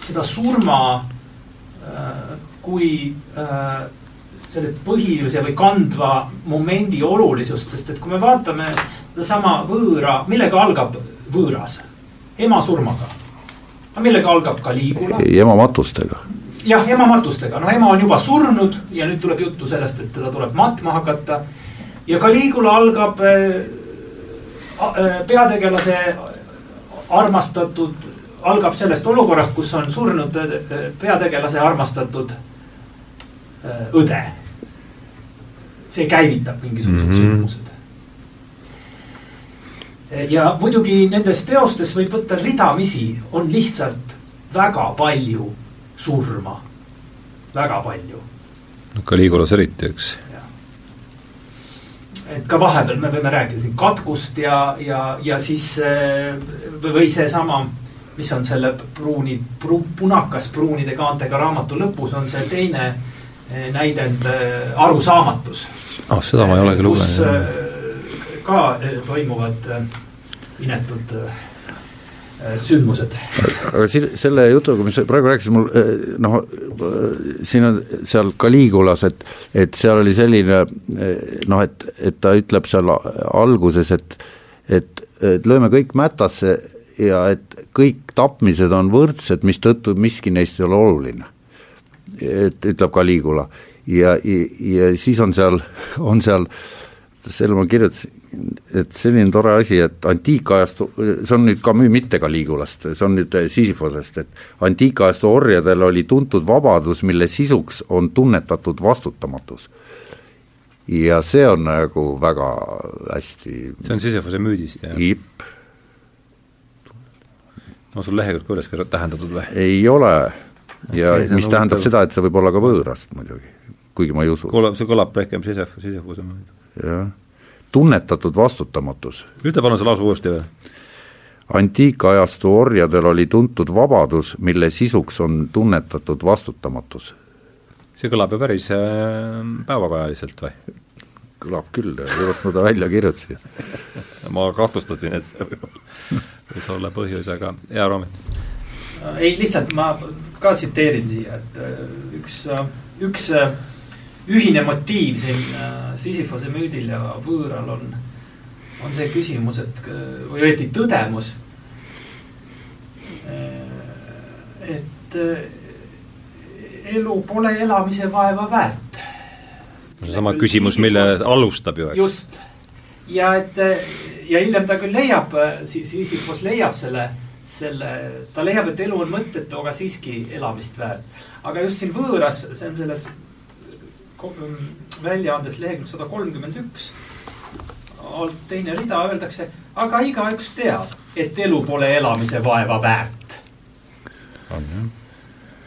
seda surma äh, kui äh, selle põhilise või kandva momendi olulisust, sest et kui me vaatame sedasama võõra, millega algab võõras? ema surmaga. millega algab Caligula? ema matustega. jah, ema matustega, no ema on juba surnud ja nüüd tuleb juttu sellest, et teda tuleb matma hakata. ja Caligula algab äh, peategelase armastatud, algab sellest olukorrast, kus on surnud peategelase armastatud õde. see käivitab mingisugused mm -hmm. sündmused ja muidugi nendes teostes võib võtta ridamisi, on lihtsalt väga palju surma, väga palju. no Caligulas eriti, eks. Et ka vahepeal me võime rääkida siin katkust ja, ja, ja siis või seesama, mis on selle pruuni pru,, punakas pruunide kaantega raamatu lõpus on see teine eh, näidend eh, arusaamatus. ah, seda ma ei olegi lugenud eh, ka eh, toimuvad eh, inetud eh, sündmused. aga selle jutuga, mis sa praegu rääkisid, mul noh, siin on seal Caligulas, et, et seal oli selline noh, et, et ta ütleb seal alguses, et, et, et lööme kõik mätasse ja et kõik tapmised on võrdsed, mistõttu miski neist ei ole oluline. et ütleb Caligula ja, ja, ja siis on seal, on seal selle ma kirjutasin, et selline tore asi, et antiikajastu, see on nüüd Camus mitte Caligulast, see on nüüd Sisyphosest, et antiikajastu orjadel oli tuntud vabadus, mille sisuks on tunnetatud vastutamatus. ja see on nagu väga hästi see on Sisyphose müüdist, jah? on sul lehekülg ka üles tähendatud või? ei ole ja okay, mis tähendab seda, et see võib olla ka võõrast muidugi, kuigi ma ei usu. kuule, see kõlab pehkem Sisyphose müüd. jah tunnetatud vastutamatus. ütle palun see lause uuesti veel. antiikajastu orjadel oli tuntud vabadus, mille sisuks on tunnetatud vastutamatus. see kõlab ju päris äh, päevakajaliselt või? kõlab küll, just ma ta välja kirjutasin *laughs* ma kahtlustasin, et see võis olla põhjus, aga hea Roomet. ei, lihtsalt ma ka tsiteerin siia, et äh, üks, äh, üks ühine motiiv siin äh, Sisyphose müüdil ja võõral on, on see küsimus, et või õieti tõdemus. Äh, et äh, elu pole elamise vaeva väärt. seesama küsimus, mille alustab ju, eks. just, ja et ja hiljem ta küll leiab, Sisyphos leiab selle, selle, ta leiab, et elu on mõttetu, aga siiski elamist väärt. aga just siin võõras, see on selles väljaandes lehekülg sada kolmkümmend üks. alt teine rida öeldakse, aga igaüks teab, et elu pole elamise vaeva väärt. on jah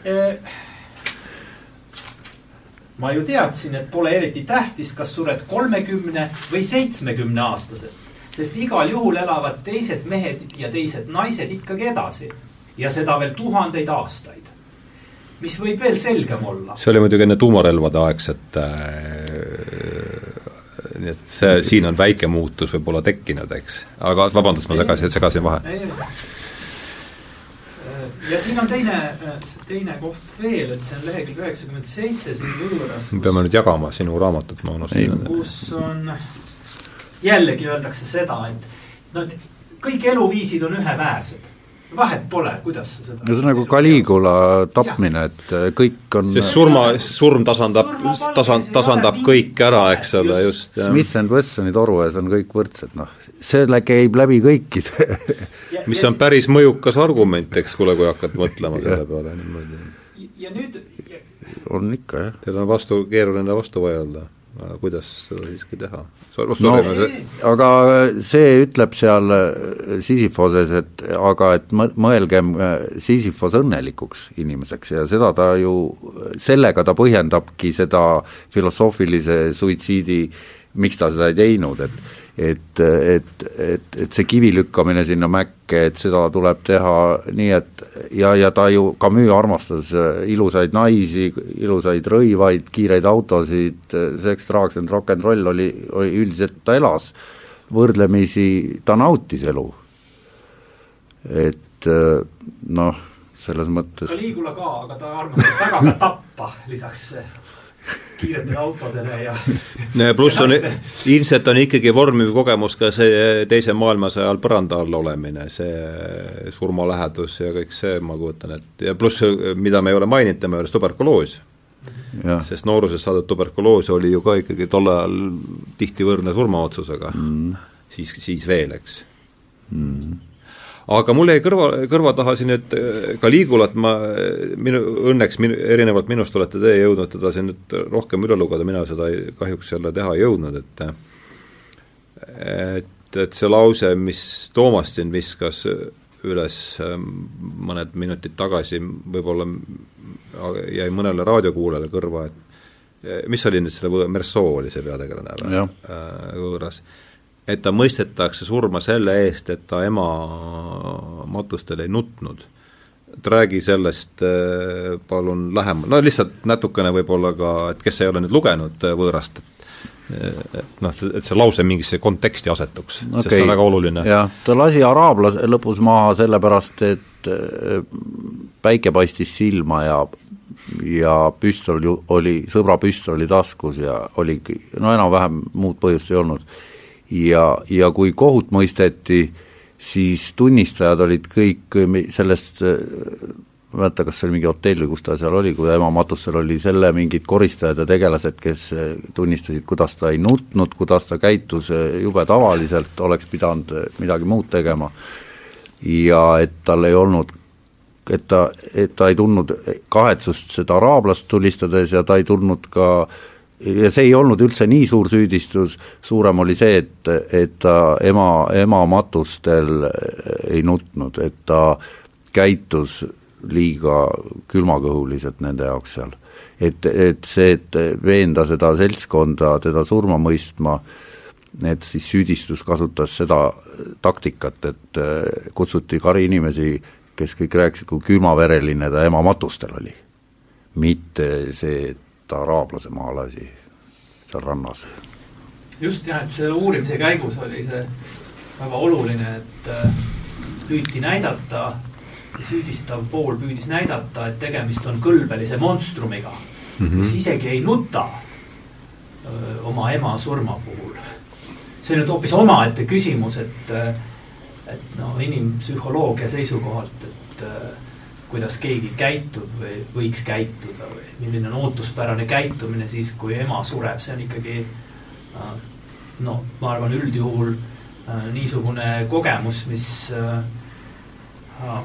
e ma ju teadsin, et pole eriti tähtis, kas sured kolmekümne või seitsmekümne aastaselt, sest igal juhul elavad teised mehed ja teised naised ikkagi edasi ja seda veel tuhandeid aastaid mis võib veel selgem olla. see oli muidugi enne tuumarelvade aegset äh, nii et see, siin on väike muutus võib-olla tekkinud, eks. aga vabandust, ma segasin, segasin vahe. ja siin on teine, teine koht veel, et see on lehekülg üheksakümmend seitse siin võõras. me peame nüüd jagama sinu raamatut, ma unustasin. kus on, jällegi öeldakse seda, et no kõik eluviisid on üheväärsed vahet pole, kuidas sa seda no see on nagu Caligula tapmine, et äh, kõik on sest surma, surm tasandab, tasand, tasandab kõik ära, eks ole, just. Smith and Wessoni toru ees on kõik võrdsed, noh, selle käib läbi kõikide. Mis on päris mõjukas argument, eks, kuule, kui hakkad mõtlema selle peale niimoodi. ja nüüd on ikka, jah. Teil on vastu, keeruline vastu vaielda kuidas seda siiski teha? no aga see ütleb seal äh, Sisyphoses, et aga et mõelgem äh, Sisyphos õnnelikuks inimeseks ja seda ta ju, sellega ta põhjendabki seda filosoofilise suitsiidi, miks ta seda ei teinud, et et, et, et, et see kivi lükkamine sinna mäkke, et seda tuleb teha nii, et ja, ja ta ju, Camus armastas ilusaid naisi, ilusaid rõivaid, kiireid autosid, seks, drugs and rock n roll oli, oli üldiselt, ta elas võrdlemisi, ta nautis elu. et noh, selles mõttes Caligula ka, aga ta armastas väga ka tappa lisaks kiiretele autodele ja pluss on, ilmselt on ikkagi vormiv kogemus ka see teise maailmasõja ajal põranda all olemine, see surmalähedus ja kõik see, ma kujutan ette, ja pluss, mida me ei ole maininud tema juures, tuberkuloos. sest noorusest saadud tuberkuloos oli ju ka ikkagi tol ajal tihti võrdne surmaotsusega. Mm., siis, siis veel, eks. Mm aga mul jäi kõrva, kõrva taha siin, et äh, Caligulat ma, minu, õnneks minu, erinevalt minust olete teie jõudnud teda siin nüüd rohkem üle lugeda, mina seda ei, kahjuks jälle teha ei jõudnud, et et, et see lause, mis Toomas siin viskas üles ähm, mõned minutid tagasi, võib-olla jäi mõnele raadiokuulajale kõrva, et mis oli nüüd selle, Merceau oli see peategelane või? Äh, võõras et ta mõistetakse surma selle eest, et ta ema matustel ei nutnud. et räägi sellest äh, palun lähemalt, no lihtsalt natukene võib-olla ka, et kes ei ole nüüd lugenud äh, võõrast, et et noh, et see lause mingisse konteksti asetuks okay., sest see on väga oluline. jah, ta lasi araablase lõpus maha sellepärast, et päike paistis silma ja ja püstol ju oli, sõbra püstol oli taskus ja oligi, no enam-vähem muud põhjust ei olnud ja, ja kui kohut mõisteti, siis tunnistajad olid kõik sellest ma ei mäleta, kas see oli mingi hotell või kus ta seal oli, kui ema matustel oli selle mingid koristajad ja tegelased, kes tunnistasid, kuidas ta ei nutnud, kuidas ta käitus jube tavaliselt, oleks pidanud midagi muud tegema, ja et tal ei olnud et ta, et ta ei tundnud kahetsust seda araablast tulistades ja ta ei tundnud ka äh, ja see ei olnud üldse nii suur süüdistus, suurem oli see, et, et ta ema, ema matustel ei nutnud, et ta käitus liiga külmakõhuliselt nende jaoks seal. et, et see, et veenda seda seltskonda teda surma mõistma, et siis süüdistus kasutas seda taktikat, et kutsuti kari inimesi, kes kõik rääkisid, kui külmavereline ta ema matustel oli. mitte see, et ta araablase maha lasi seal rannas. just jah, et selle uurimise käigus oli see väga oluline, et äh, püüti näidata, süüdistav pool püüdis näidata, et tegemist on kõlbelise monstrumiga mm, -hmm. mis isegi ei nuta öö, äh, oma ema surma puhul. see on nüüd hoopis omaette küsimus, et, äh, et no inimpsühholoogia seisukohalt, et kuidas keegi käitub või võiks käituda või milline on ootuspärane käitumine siis, kui ema sureb, see on ikkagi äh, no ma arvan, üldjuhul äh, niisugune kogemus, mis äh,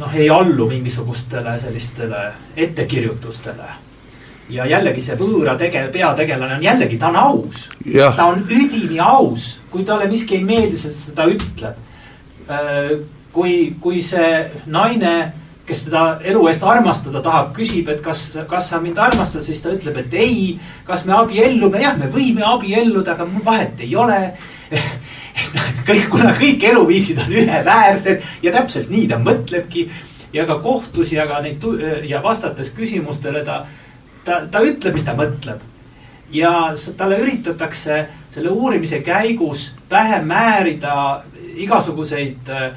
noh, ei allu mingisugustele sellistele ettekirjutustele. ja jällegi see võõra tege-, peategelane on jällegi, ta on aus. ta on üdini aus, kui talle miski ei meeldi, siis ta ütleb. kui, kui see naine kes teda elu eest armastada tahab, küsib, et kas, kas sa mind armastad, siis ta ütleb, et ei. kas me abiellume, jah, me võime abielluda, aga mul vahet ei ole *laughs* kõik, kuna kõik eluviisid on üheväärsed ja täpselt nii ta mõtlebki. ja ka kohtus ja ka neid ja vastates küsimustele ta, ta, ta ütleb, mis ta mõtleb. ja talle üritatakse selle uurimise käigus pähe määrida igasuguseid Äh,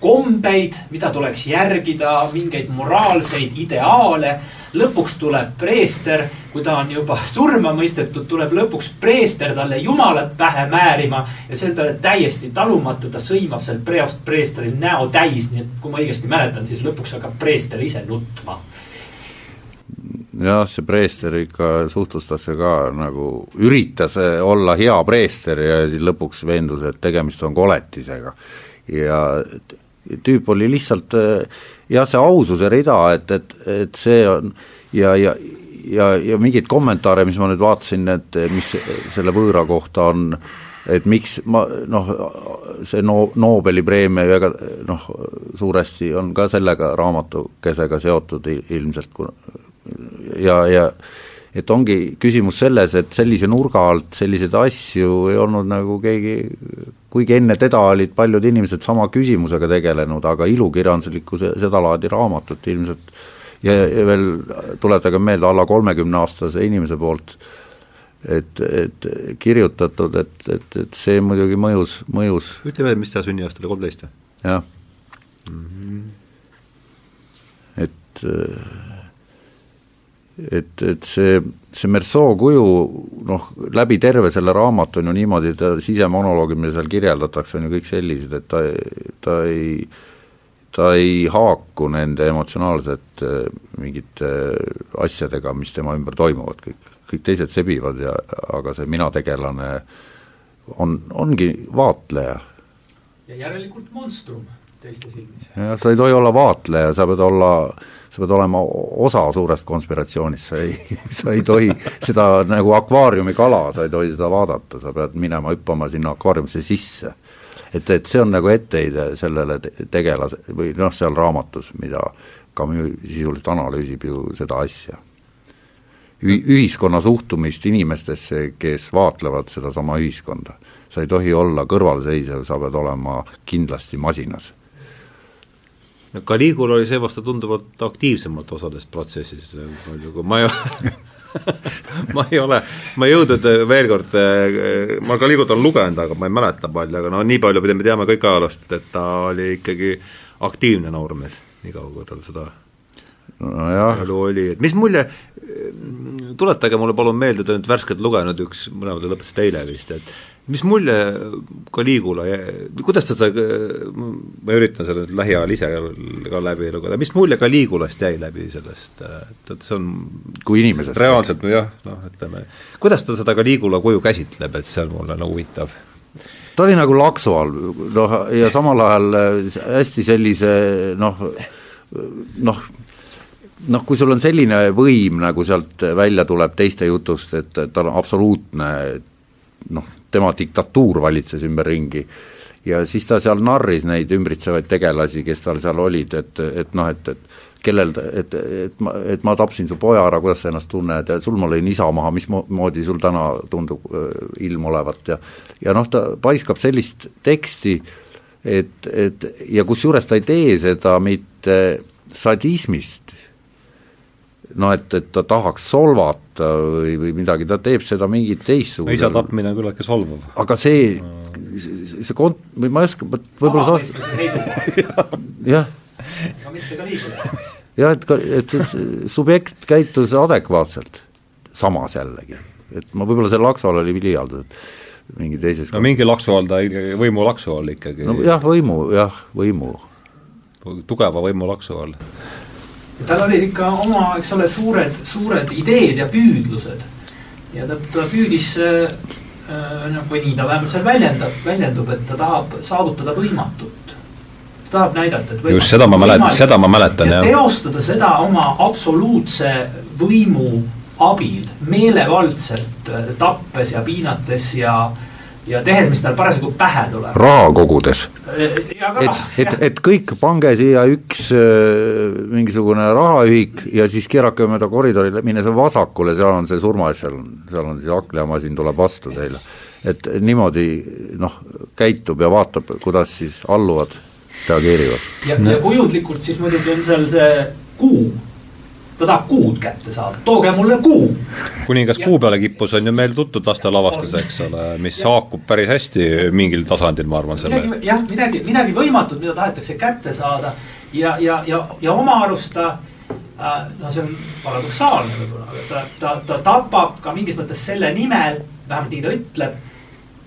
kombeid, mida tuleks järgida, mingeid moraalseid ideaale. lõpuks tuleb preester, kui ta on juba surma mõistetud, tuleb lõpuks preester talle jumalat pähe määrima. ja see on talle täiesti talumatu, ta sõimab seal preost preestril näo täis, nii et kui ma õigesti mäletan, siis lõpuks hakkab preester ise nutma jah, see preester ikka suhtlustasse ka nagu, üritas olla hea preester ja siis lõpuks veendus, et tegemist on koletisega ja tüüp oli lihtsalt jah, see aususe rida, et, et, et see on ja, ja ja, ja mingeid kommentaare, mis ma nüüd vaatasin, et mis selle võõra kohta on, et miks ma noh, see no-, Nobeli preemia ju ega noh, suuresti on ka sellega raamatukesega seotud ilmselt, kuna ja, ja et ongi küsimus selles, et sellise nurga alt selliseid asju ei olnud nagu keegi, kuigi enne teda olid paljud inimesed sama küsimusega tegelenud, aga ilukirjanduslikku sedalaadi raamatut ilmselt ja, ja veel tuletage meelde, alla kolmekümne aastase inimese poolt et, et kirjutatud, et, et, et see muidugi mõjus, mõjus ütle veel, mis ta sünniaasta oli, kolmteist või? jah mm. -hmm. et et, et see, see Merceau kuju noh, läbi terve selle raamatu on ju niimoodi, ta sisemonoloogid, mida seal kirjeldatakse, on ju kõik sellised, et ta, ta ei ta ei haaku nende emotsionaalsete mingite asjadega, mis tema ümber toimuvad, kõik, kõik teised sebivad ja aga see mina-tegelane on, ongi vaatleja. ja järelikult monstrum teiste silmis. jah, sa ei tohi olla vaatleja, sa pead olla, sa pead olema osa suurest konspiratsioonist, sa ei, *laughs* sa ei tohi seda nagu akvaariumi kala, sa ei tohi seda vaadata, sa pead minema hüppama sinna akvaariumisse sisse. et, et see on nagu etteheide sellele tegelase või noh, seal raamatus, mida Camus sisuliselt analüüsib ju seda asja ühiskonna suhtumist inimestesse, kes vaatlevad sedasama ühiskonda. sa ei tohi olla kõrvalseisev, sa pead olema kindlasti masinas Caligula oli seevastu tunduvalt aktiivsemalt osades protsessis, ma ei *laughs* ma ei ole, ma ei jõudnud veel kord, ma Caligulat olen lugenud, aga ma ei mäleta palju, aga no nii palju, mida me teame kõik ajaloost, et ta oli ikkagi aktiivne noormees, nii kaua, kui tal seda nojah. elu oli, et mis mulje, tuletage mulle palun meelde, te olete värskelt lugenud, üks, mõlemad lõpetasite eile vist, et mis mulje Caligula, kuidas ta seda, ma üritan selle nüüd lähiajal ise ka läbi lugeda, mis mulje Caligulast jäi läbi sellest, et see on kui inimesest? reaalselt jah, noh ütleme, kuidas ta seda Caligula kuju käsitleb, et see on mulle nagu huvitav? ta oli nagu laksu all, noh, ja samal ajal hästi sellise noh, noh, noh, kui sul on selline võim, nagu sealt välja tuleb teiste jutust, et ta on absoluutne noh, tema diktatuur valitses ümberringi ja siis ta seal narris neid ümbritsevaid tegelasi, kes tal seal olid, et, et noh, et, et kellel, et, et ma, et ma tapsin su poja ära, kuidas sa ennast tunned ja sul ma lõin isa maha, mismoodi sul täna tundub äh, ilm olevat ja ja noh, ta paiskab sellist teksti, et, et ja kusjuures ta ei tee seda mitte sadismist, noh, et, et ta tahaks solvata või, või midagi, ta teeb seda mingit teistsugusel isa tapmine on küllaltki solvav. aga see, see kont-, või ma ei oska, võib-olla sa *laughs* oskad jah. jah, et ka, et subjekt käitus adekvaatselt, samas jällegi. et ma võib-olla see laksu all oli liialdus, et mingi teises no mingi laksu all ta ikkagi, võimu laksu all ikkagi. no jah, võimu, jah, võimu. tugeva võimu laksu all tal olid ikka oma, eks ole, suured, suured ideed ja püüdlused. ja ta, ta püüdis äh, või nii ta vähemalt seal väljendab, väljendub, et ta tahab saavutada võimatut. ta tahab näidata, et just seda ma mäletan, seda ma mäletan, jah. teostada seda oma absoluutse võimu abil, meelevaldselt äh, tappes ja piinates ja äh, ja tehes, mis tal parasjagu pähe tuleb. raha kogudes. et, et, et kõik, pange siia üks äh, mingisugune rahaühik ja siis keerake mööda koridori, minnes vasakule, seal on see surmaešelon, seal on siis hakklihamasin tuleb vastu teile. et niimoodi noh, käitub ja vaatab, kuidas siis alluvad reageerivad. ja, ja kujundlikult siis muidugi on seal see kuu ta tahab kuud kätte saada, tooge mulle kuu. kuningas kuu peale kippus on ju meil tuttud lastelavastus, eks ole, mis ja. haakub päris hästi mingil tasandil, ma arvan, selle. jah, midagi, midagi võimatut, mida tahetakse kätte saada ja, ja, ja, ja oma arust ta äh, no see on paradoksaalne võib-olla, aga ta, ta, ta tapab ka mingis mõttes selle nimel, vähemalt nii ta ütleb,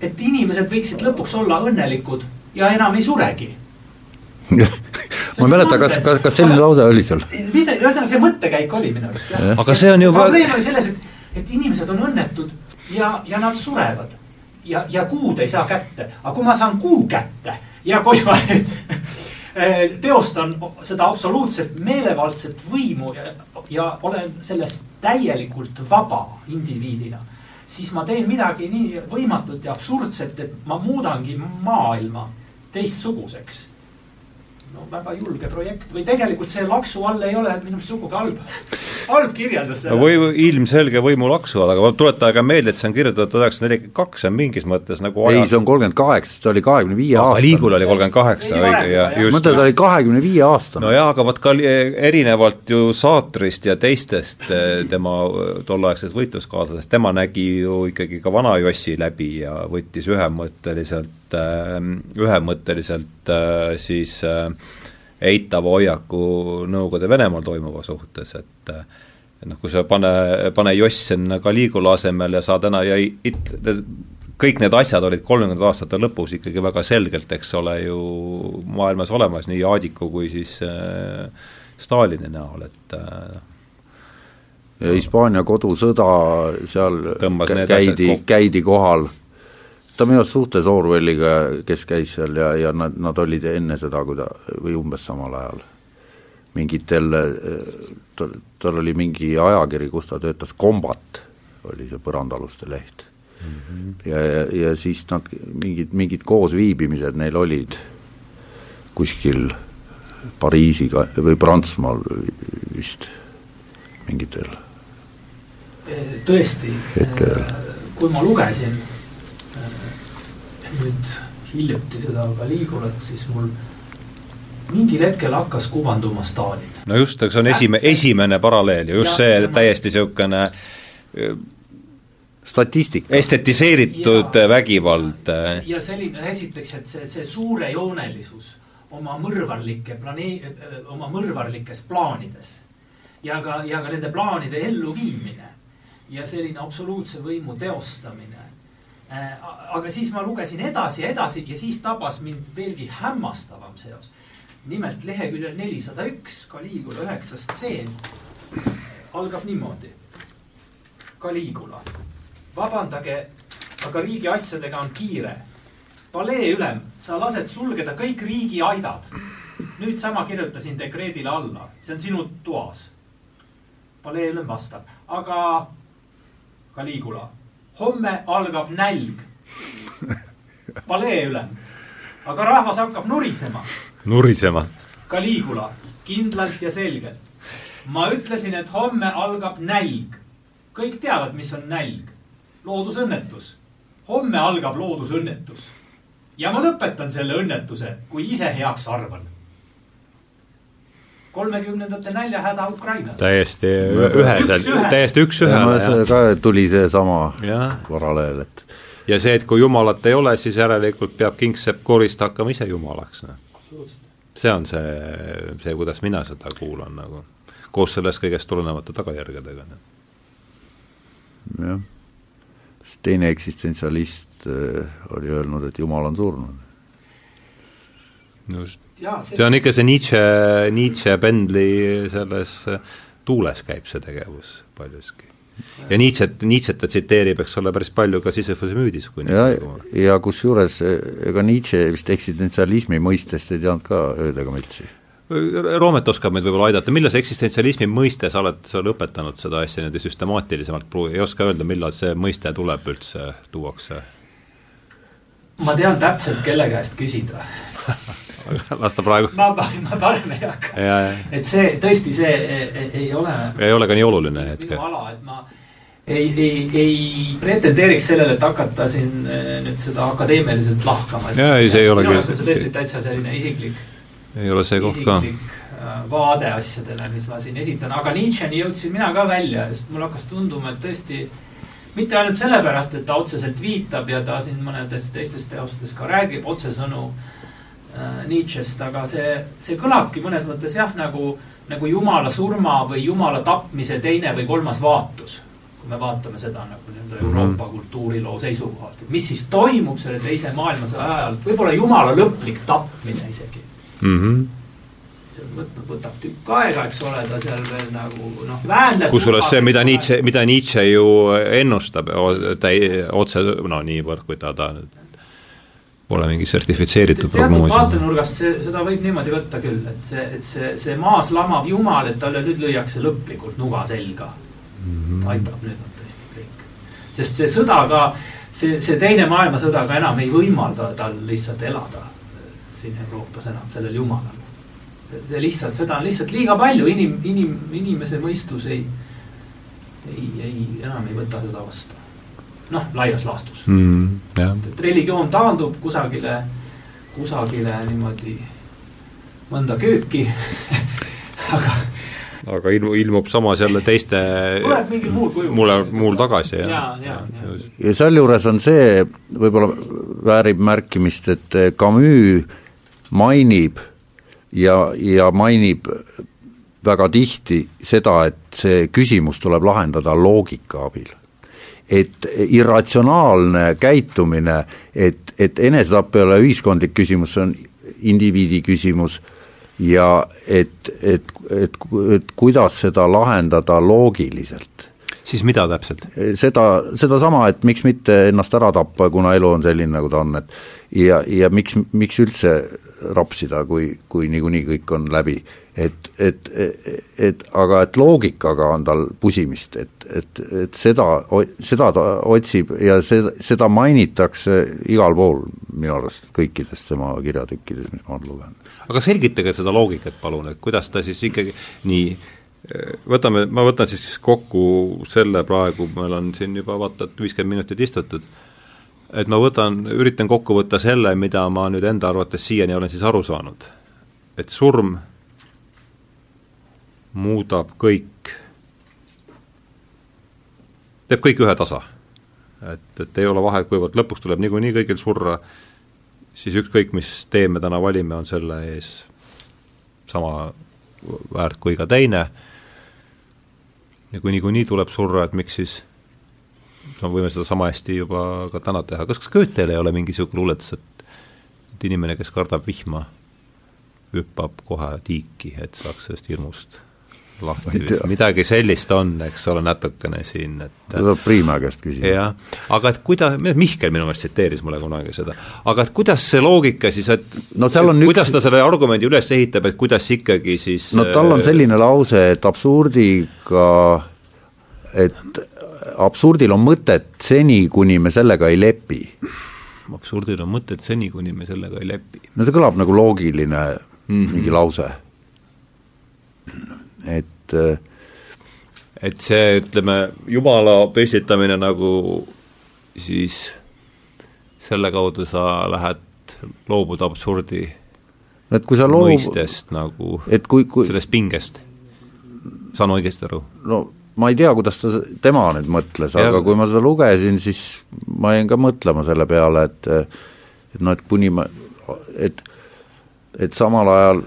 et inimesed võiksid lõpuks olla õnnelikud ja enam ei suregi *laughs* ma ei mäleta, kas, kas, kas selline lause oli seal? mida, ühesõnaga see mõttekäik oli minu arust jah. aga see on ju probleem oli selles, et, et inimesed on õnnetud ja, ja nad surevad. ja, ja kuud ei saa kätte, aga kui ma saan kuu kätte ja kui ma nüüd teostan seda absoluutset meelevaldset võimu ja, ja olen sellest täielikult vaba indiviidina, siis ma teen midagi nii võimatut ja absurdset, et ma muudangi maailma teistsuguseks no väga julge projekt või tegelikult see laksu all ei ole minu arust sugugi halb, halb kirjeldus. no või ilmselge võimulaksu all, aga tuletage meelde, et see on kirjutatud üheksasada nelikümmend kaks, see on mingis mõttes nagu aja... ei, see on kolmkümmend kaheksa, ta oli kahekümne viie aastane. Liigul oli kolmkümmend kaheksa, õige, ja just. mõtle, ta oli kahekümne viie aastane. no jaa, aga vot ka erinevalt ju Saatrist ja teistest eh, tema tolleaegsest võitluskaaslasest, tema nägi ju ikkagi ka vana Jossi läbi ja võttis ühemõtteliselt, eh, ühemõtteliselt eh, siis eitava hoiaku Nõukogude Venemaal toimuva suhtes, et et noh, kui sa pane, pane Joss sinna Caligula asemel ja saad enam ja it-, kõik need asjad olid kolmekümnendate aastate lõpus ikkagi väga selgelt, eks ole, ju maailmas olemas, nii Aadiku kui siis äh, Stalini näol, et äh, Hispaania kodusõda, seal käidi käidi kohal, ta minu arust suhtles Orwelliga, kes käis seal ja, ja nad, nad olid enne seda, kui ta, või umbes samal ajal mingitel, tal, tal oli mingi ajakiri, kus ta töötas, Kombat oli see põrandaaluste leht mm. -hmm. ja, ja, ja siis nad mingid, mingid koosviibimised neil olid kuskil Pariisiga või Prantsusmaal vist mingitel tõesti Hetkel., kui ma lugesin äh, nüüd hiljuti seda Caligulat, siis mul mingil hetkel hakkas kuvanduma Stalin. no just, see on esime-, esimene paralleel ja just Ja- see ja täiesti niisugune statistika. estetiseeritud Ja- vägivald, ja selline esiteks, et see, see suurejoonelisus oma mõrvarlike planee-, oma mõrvarlikes plaanides ja ka, ja ka nende plaanide elluviimine ja selline absoluutse võimu teostamine. Aga siis ma lugesin edasi ja edasi ja siis tabas mind veelgi hämmastavam seos. nimelt leheküljel nelisada üks, Caligula üheksas stseen algab niimoodi. Caligula, vabandage, aga riigi asjadega on kiire palee ülem, sa lased sulgeda kõik riigi aidad. nüüd sama kirjutasin dekreedile alla, see on sinu toas. palee ülem vastab, aga Caligula, homme algab nälg. palee ülem, aga rahvas hakkab nurisema. nurisema. Caligula, kindlalt ja selgelt. ma ütlesin, et homme algab nälg. kõik teavad, mis on nälg. loodusõnnetus. homme algab loodusõnnetus. ja ma lõpetan selle õnnetuse, kui ise heaks arvan. Kolmekümnendate näljahäda Ukrainas. täiesti üheselt täiesti üks-ühele, ka tuli seesama paralleel, et ja see, et kui Jumalat ei ole, siis järelikult peab kingsepp korist hakkama ise Jumalaks, noh. see on see, see, kuidas mina seda kuulan nagu, koos sellest kõigest tulenevate tagajärgedega. noh. jah, teine eksistentsialist äh, oli öelnud, et Jumal on surnud. just, see on ikka see Nietzsche, Nietzsche pendli selles tuules käib see tegevus paljuski. ja Nietzsche't, Nietzsche't ta tsiteerib, eks ole, päris palju ka Sisyphuse müüdis, ja nüüd, ja kusjuures eh, ega Nietzsche vist eksistentsialismi mõistest ei teadnud ka ööd ega mütsi. Roomet oskab meid võib-olla aidata, millal see eksistentsialismi mõiste, sa oled, sa oled õpetanud seda asja niimoodi süstemaatilisemalt, ei oska öelda, millal see mõiste tuleb üldse, tuuakse? ma tean täpselt, kelle käest küsida. *laughs* *laughs* las ta praegu, ma, ma parem ei hakka. et see tõesti, see ei, ei, ei ole ei ole ka nii oluline hetk minu. ala, et ma ei, ei, ei pretendeeriks sellele, et hakata siin eh, nüüd seda akadeemiliselt lahkama. Jaa, ei, see ei ole küll- see tõesti täitsa selline isiklik, ei ole see koht ka. äh, vaade asjadele, mis ma siin esitan, aga Nietzsche'ni jõudsin mina ka välja, sest mul hakkas tunduma, et tõesti mitte ainult sellepärast, et ta otseselt viitab ja ta siin mõnedes teistes teostes ka räägib otsesõnu äh, Nietzsche'st, aga see, see kõlabki mõnes mõttes jah, nagu, nagu jumala surma või jumala tapmise teine või kolmas vaatus. kui me vaatame seda nagu nii-öelda Mhm. Euroopa kultuuriloo seisukohalt, et mis siis toimub selle teise maailmasõja ajal, võib-olla jumala lõplik tapmine isegi mm. -hmm. võtnud, võtab tükk aega, eks ole, ta seal veel nagu noh, väänleb. kusjuures see, mida Nietzsche, mida Nietzsche ju ennustab, ta ei, otse, no niivõrd, kui ta, ta nüüd pole mingi sertifitseeritud prognoos. vaatenurgast see, seda võib niimoodi võtta küll, et see, et see, see maas lamav jumal, et talle nüüd lüüakse lõplikult nuga selga mm. -hmm. aitab, nüüd on tõesti kõik. sest see sõda ka, see, see teine maailmasõda ka enam ei võimalda tal lihtsalt elada siin Euroopas enam, sellel jumalal. see lihtsalt, seda on lihtsalt liiga palju, inim, inim, inimese mõistus ei, ei, ei, enam ei võta seda vastu. noh, laias laastus mm,. et religioon taandub kusagile, kusagile niimoodi mõnda kööki. *laughs* aga aga ilmu, ilmub samas jälle teiste tuleb mingil muul kujul. mulle, muul tagasi, jah ja, ja, ja. ja sealjuures on see, võib-olla väärib märkimist, et Camus mainib ja, ja mainib väga tihti seda, et see küsimus tuleb lahendada loogika abil. Et irratsionaalne käitumine, et, et enesetapp ei ole ühiskondlik küsimus, see on indiviidi küsimus ja et, et, et, et kuidas seda lahendada loogiliselt siis mida täpselt? seda, sedasama, et miks mitte ennast ära tappa, kuna elu on selline, nagu ta on, et ja, ja miks, miks üldse rapsida, kui, kui niikuinii kõik on läbi et, et, et aga et loogikaga on tal pusimist, et, et, et seda, seda ta otsib ja seda, seda mainitakse igal pool minu arust kõikides tema kirjatükkides, mis ma olen lugenud. aga selgitage seda loogikat palun, et kuidas ta siis ikkagi nii võtame, ma võtan siis kokku selle praegu, meil on siin juba vaata et viiskümmend minutit istutud, et ma võtan, üritan kokku võtta selle, mida ma nüüd enda arvates siiani olen siis aru saanud. et surm muudab kõik, teeb kõik ühe tasa. et, et ei ole vahet, kuivõrd lõpuks tuleb niikuinii kõigil surra, siis ükskõik, mis tee me täna valime, on selle ees sama väärt kui ka teine, ja kui niikuinii tuleb surra, et miks siis no võime seda sama hästi juba ka täna teha, kas, kas Goethel ei ole mingi niisugune luuletus, et et inimene, kes kardab vihma, hüppab kohe tiiki, et saaks sellest hirmust lahti vist, midagi sellist on, eks ole, natukene siin, et tuleb Priima käest küsida. jah, aga et kuida-, Mihkel minu meelest tsiteeris mulle kunagi seda, aga et kuidas see loogika siis, et no seal on kuidas üks... ta selle argumendi üles ehitab, et kuidas ikkagi siis no tal on selline lause, et absurdiga, et absurdil on mõtet seni, kuni me sellega ei lepi. absurdil on mõtet seni, kuni me sellega ei lepi. no see kõlab nagu loogiline mm -hmm. mingi lause et äh, et see, ütleme, jumala püstitamine nagu siis selle kaudu sa lähed, loobud absurdi et kui sa loob... mõistest nagu, et kui, kui sellest pingest, saan õigesti aru? no ma ei tea, kuidas ta, tema nüüd mõtles, aga kui ma seda lugesin, siis ma jäin ka mõtlema selle peale, et et noh, et kuni ma, et et samal ajal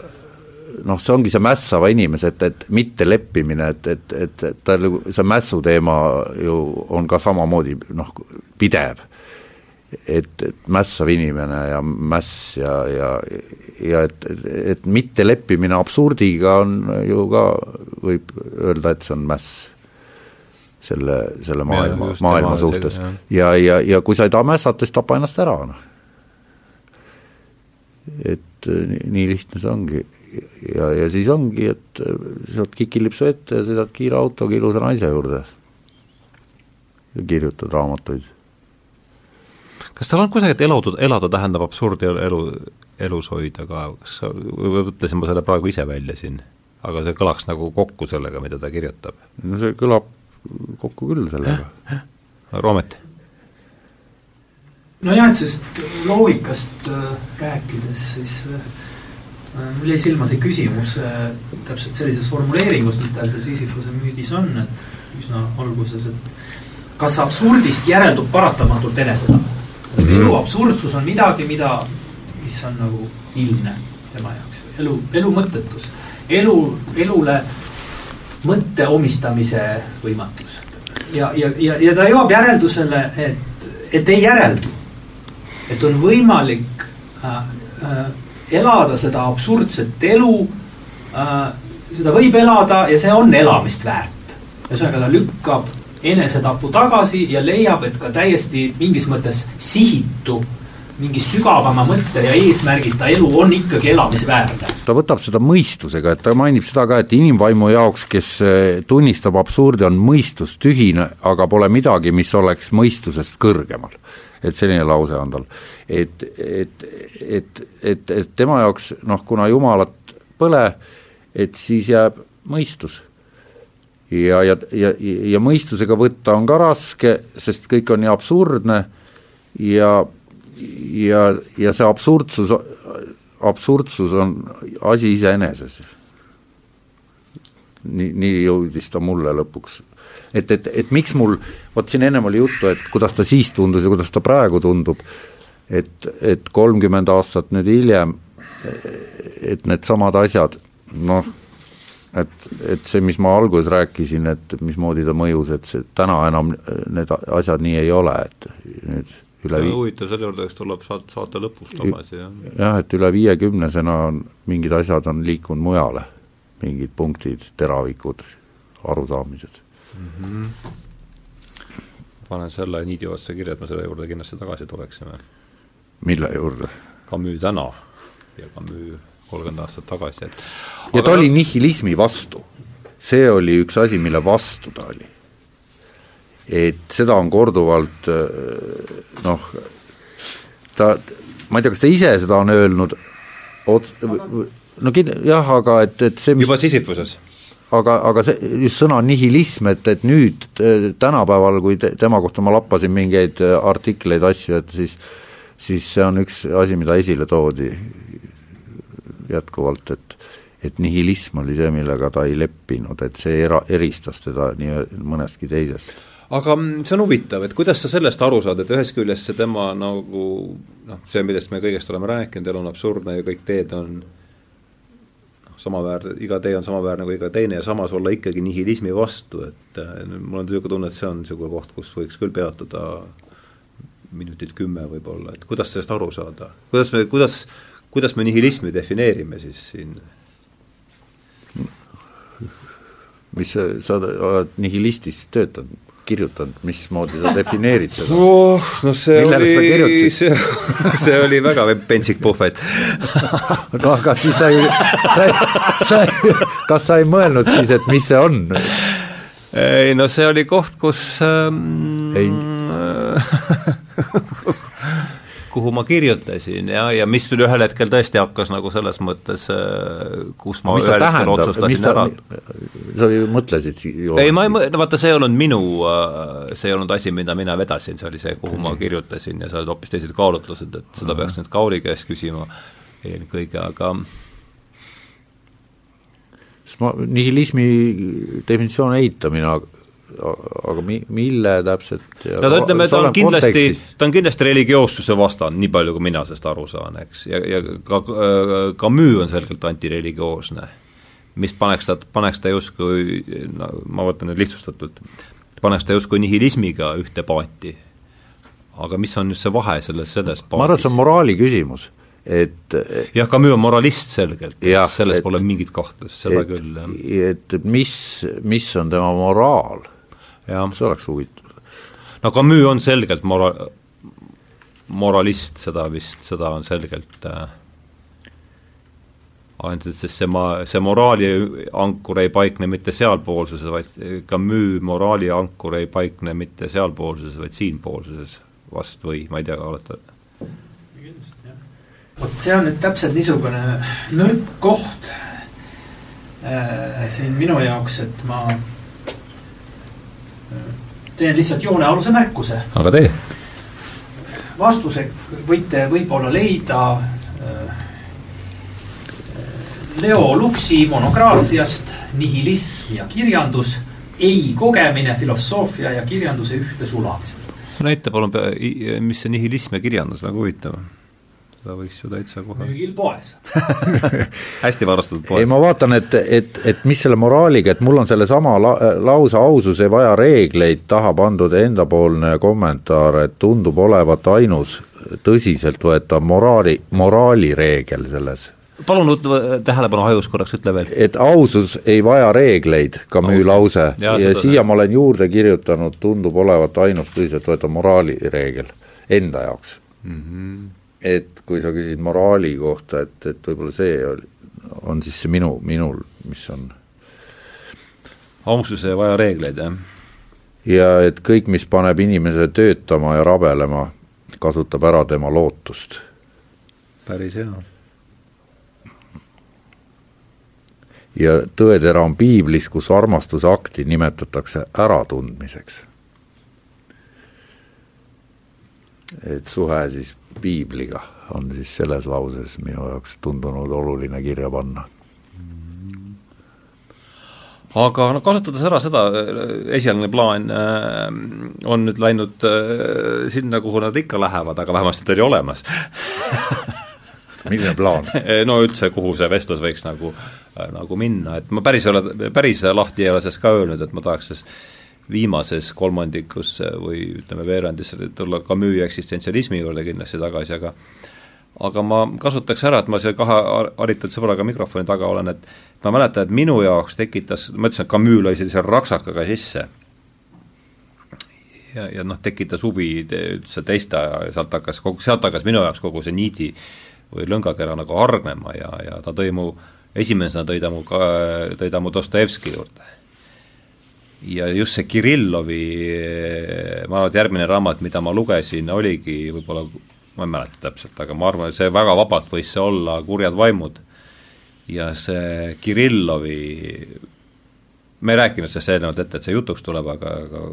noh, see ongi see mässava inimese, et, et mitteleppimine, et, et, et, et tal see mässu teema ju on ka samamoodi noh, pidev. et, et mässav inimene ja mäss ja, ja, ja et, et mitteleppimine absurdiga on ju ka, võib öelda, et see on mäss selle, selle maailma, maailma suhtes. ja, ja, ja kui sa ei taha mässata, siis tapa ennast ära, noh. et nii, nii lihtne see ongi ja, ja siis ongi, et sealt kikilipsu ette ja sõidad kiire autoga ilusa naise juurde ja kirjutad raamatuid. kas tal on kusagil, et elada, elada tähendab absurdi elu, elus hoida ka, kas sa, mõtlesin ma selle praegu ise välja siin, aga see kõlaks nagu kokku sellega, mida ta kirjutab? no see kõlab kokku küll sellega. Roomet? nojah, et sellest loogikast äh, rääkides, siis äh, Äh, mul jäi silma see küsimus äh, täpselt sellises formuleeringus, mis tal seal Sisyphuse müüdis on, et üsna alguses, et kas absurdist järeldub paratamatult enesetapp. -hmm. elu absurdsus on midagi, mida, mis on nagu ilmne tema jaoks, elu, elu mõttetus, elu, elule mõtte omistamise võimatus. ja, ja, ja, ja ta jõuab järeldusele, et, et ei järeldu. et on võimalik äh, äh, elada seda absurdset elu äh,. seda võib elada ja see on elamist väärt. ühesõnaga ta lükkab enesetapu tagasi ja leiab, et ka täiesti mingis mõttes sihitu mingi sügavama mõtte ja eesmärgita elu on ikkagi elamisväärne. ta võtab seda mõistusega, et ta mainib seda ka, et inimvaimu jaoks, kes äh, tunnistab absurdi, on mõistus tühine, aga pole midagi, mis oleks mõistusest kõrgemal et selline lause on tal. et, et, et, et, et tema jaoks noh, kuna Jumalat pole, et siis jääb mõistus. ja, ja, ja, ja mõistusega võtta on ka raske, sest kõik on nii absurdne ja, ja, ja see absurdsus, absurdsus on asi iseeneses. nii, nii jõudis ta mulle lõpuks et, et, et miks mul, vot siin ennem oli juttu, et kuidas ta siis tundus ja kuidas ta praegu tundub, et, et kolmkümmend aastat nüüd hiljem, et needsamad asjad, noh, et, et see, mis ma alguses rääkisin, et mismoodi ta mõjus, et see täna enam need asjad nii ei ole, et nüüd üle vii-. huvitav, selle juurde eks tuleb saat-, saate lõpus tagasi, jah. jah, et üle viiekümnesena on mingid asjad on liikunud mujale, mingid punktid, teravikud, arusaamised mm. -hmm. panen selle niidivasse kirja, et me selle juurde kindlasti tagasi tuleksime. mille juurde? Camus täna ja Camus kolmkümmend aastat tagasi, et ja ta oli nihilismi vastu. see oli üks asi, mille vastu ta oli. et seda on korduvalt noh, ta, ma ei tea, kas ta ise seda on öelnud, ots-, no kin-, jah, aga et, et see mis, juba Sisyphuses? Aga, aga see, just sõna nihilism, et, et nüüd tänapäeval, kui te, tema kohta ma lappasin mingeid artikleid, asju, et siis siis see on üks asi, mida esile toodi jätkuvalt, et et nihilism oli see, millega ta ei leppinud, et see era, eristas teda nii mõnestki teisest. aga mm, see on huvitav, et kuidas sa sellest aru saad, et ühest küljest see tema nagu noh, see, millest me kõigest oleme rääkinud, elu on absurdne ja kõik teed on noh, samaväärne, iga tee on samaväärne kui iga teine ja samas olla ikkagi nihilismi vastu, et äh, mul on niisugune tunne, et see on niisugune koht, kus võiks küll peatuda minutit kümme võib-olla, et kuidas sellest aru saada, kuidas me, kuidas kuidas me nihilismi defineerime siis siin? mis sa, sa oled nihilistis töötanud, kirjutanud, mismoodi sa defineerid seda oh,? no see Millele oli, see, *laughs* see oli väga pentsik puhvet *laughs* no aga siis sa ei, sa ei, sa ei, kas sa ei mõelnud siis, et mis see on? ei no see oli koht, kus ähm, ei *laughs* kuhu ma kirjutasin ja, ja mis nüüd ühel hetkel tõesti hakkas nagu selles mõttes, äh, kus ma mis ühel hetkel otsustasin ta, ära. sa ju mõtlesid ju ei, ma ei mõ-, no vaata, see ei olnud minu, äh, see ei olnud asi, mida mina vedasin, see oli see, kuhu ma kirjutasin ja seal olid hoopis teised kaalutlused, et seda peaks nüüd Kauri käest küsima eelkõige, aga sest ma, nihilismi definitsioon eitamine aga mi-, mille täpselt no ta ütleme, ta on kindlasti, ta on kindlasti religioossuse vastane, nii palju kui mina sellest aru saan, eks, ja, ja ka Camus on selgelt antireligioosne. mis paneks ta, paneks ta justkui, no ma võtan nüüd lihtsustatult, paneks ta justkui nihilismiga ühte paati. aga mis on just see vahe selles, selles paadis? ma arvan, et see on moraali küsimus et jah, Camus on moralist selgelt, selles et, pole mingit kahtlust, seda et, küll, jah. et mis, mis on tema moraal see oleks huvitav. no Camus on selgelt mora-, moralist, seda vist, seda on selgelt äh, ainult et sest see ma-, see moraaliankur ei paikne mitte sealpoolsuses, vaid Camus moraaliankur ei paikne mitte sealpoolsuses, vaid siinpoolsuses vast või ma ei tea, olete vot see on nüüd täpselt niisugune nõrk koht äh, siin minu jaoks, et ma teen lihtsalt joonealuse märkuse. aga tee. vastuse võite võib-olla leida äh, Leo Luksi monograafiast Nihilism ja kirjandus, ei kogemine filosoofia ja kirjanduse ühte sulamisel. näita palun, mis see nihilism ja kirjandus, väga huvitav seda võiks ju täitsa kohe. Müügil poes. *laughs* Hästi varustatud poes. ei, ma vaatan, et, et, et mis selle moraaliga, et mul on sellesama la, lause ausus ei vaja reegleid taha pandud endapoolne kommentaar, et tundub olevat ainus tõsiseltvõetav moraali, moraalireegel selles. Palun tähelepanu hajus korraks, ütle veel. et ausus ei vaja reegleid, Camus lause, ja, ja siia ma olen juurde kirjutanud, tundub olevat ainus tõsiseltvõetav moraalireegel enda jaoks. Mm. -hmm et kui sa küsid moraali kohta, et, et võib-olla see oli, on siis see minu, minul, mis on ausus ei vaja reegleid, jah? ja et kõik, mis paneb inimese töötama ja rabelema, kasutab ära tema lootust. päris hea. ja tõetera on piiblis, kus armastusakti nimetatakse äratundmiseks. et suhe siis piibliga on siis selles lauses minu jaoks tundunud oluline kirja panna. aga no kasutades ära seda, esialgne plaan äh, on nüüd läinud äh, sinna, kuhu nad ikka lähevad, aga vähemasti ta oli olemas *laughs* milline plaan no üldse, kuhu see vestlus võiks nagu äh, nagu minna, et ma päris ei ole, päris lahti ei ole sellest ka öelnud, et ma tahaks siis viimases kolmandikus või ütleme, veerandis tulla Camus eksistentsialismi juurde kindlasti tagasi, aga aga ma kasutaks ära, et ma seal kahe haritud sõbraga mikrofoni taga olen, et ma mäletan, et minu jaoks tekitas, ma ütlesin, et Camus lõi sellise raksakaga sisse ja, ja noh, tekitas huvi üldse teiste ja sealt hakkas kogu, sealt hakkas minu jaoks kogu see niidi või lõngakera nagu hargnema ja, ja ta tõi mu, esimesena tõi ta mu ka, tõi ta mu Dostojevski juurde. Ja just see Kirillovi, ma arvan, et järgmine raamat, mida ma lugesin, oligi võib-olla, ma ei mäleta täpselt, aga ma arvan, et see väga vabalt võis see olla Kurjad vaimud. ja see Kirillovi me ei rääkinud sellest eelnevalt ette, et see jutuks tuleb, aga, aga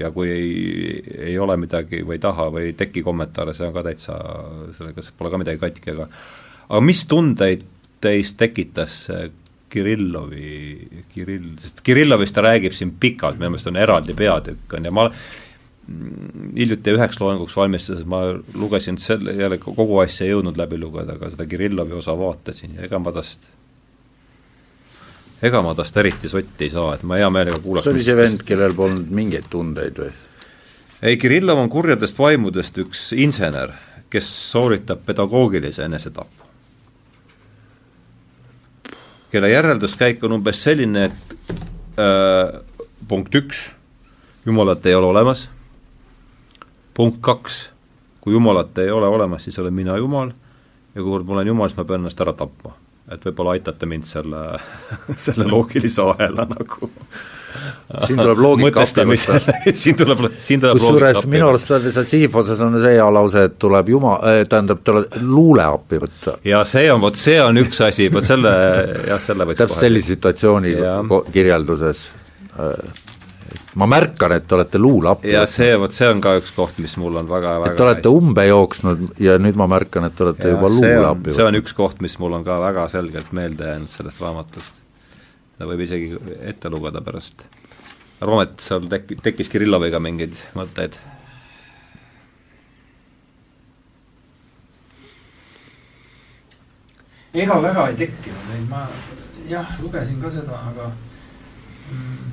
ja kui ei, ei ole midagi või ei taha või ei teki kommentaare, see on ka täitsa, sellega pole ka midagi katki, aga aga mis tundeid teis tekitas Kirillovi, Kirill, sest Kirillovist ta räägib siin pikalt, minu meelest on eraldi peatükk, on ja ma hiljuti üheks loenguks valmistuses ma lugesin selle, jälle kogu asja ei jõudnud läbi lugeda, aga seda Kirillovi osa vaatasin ja ega ma tast ega ma tast eriti sotti ei saa, et ma hea meelega kuulaks see oli see vend, kellel polnud mingeid tundeid või? ei, Kirillov on kurjadest vaimudest üks insener, kes sooritab pedagoogilise enesetapu. Kelle järelduskäik on umbes selline, et äh, punkt üks, Jumalat ei ole olemas, punkt kaks, kui Jumalat ei ole olemas, siis olen mina Jumal ja kuivõrd ma olen Jumal, siis ma pean ennast ära tapma. Et võib-olla aitate mind selle, *laughs* selle loogilise ahela nagu siin tuleb loogika appi võtta. *laughs* siin tuleb, siin tuleb kusjuures minu arust seal Sisyphoses on see hea lause, et tuleb juma- äh,, tähendab, tuleb luule appi võtta. ja see on, vot see on üks asi, vot selle, jah, selle võiks täpselt sellise situatsiooni kirjelduses äh, ma märkan, et te olete luulappi ja see, vot see on ka üks koht, mis mul on väga, väga et te olete hästi. umbe jooksnud ja nüüd ma märkan, et te olete ja, juba luulappi see on üks koht, mis mul on ka väga selgelt meelde jäänud sellest raamatust. Seda võib isegi ette lugeda pärast. Roomet, seal tek-, tekkis Kirilloviga mingeid mõtteid? ega väga ei tekkinud, ei ma jah, lugesin ka seda, aga mm,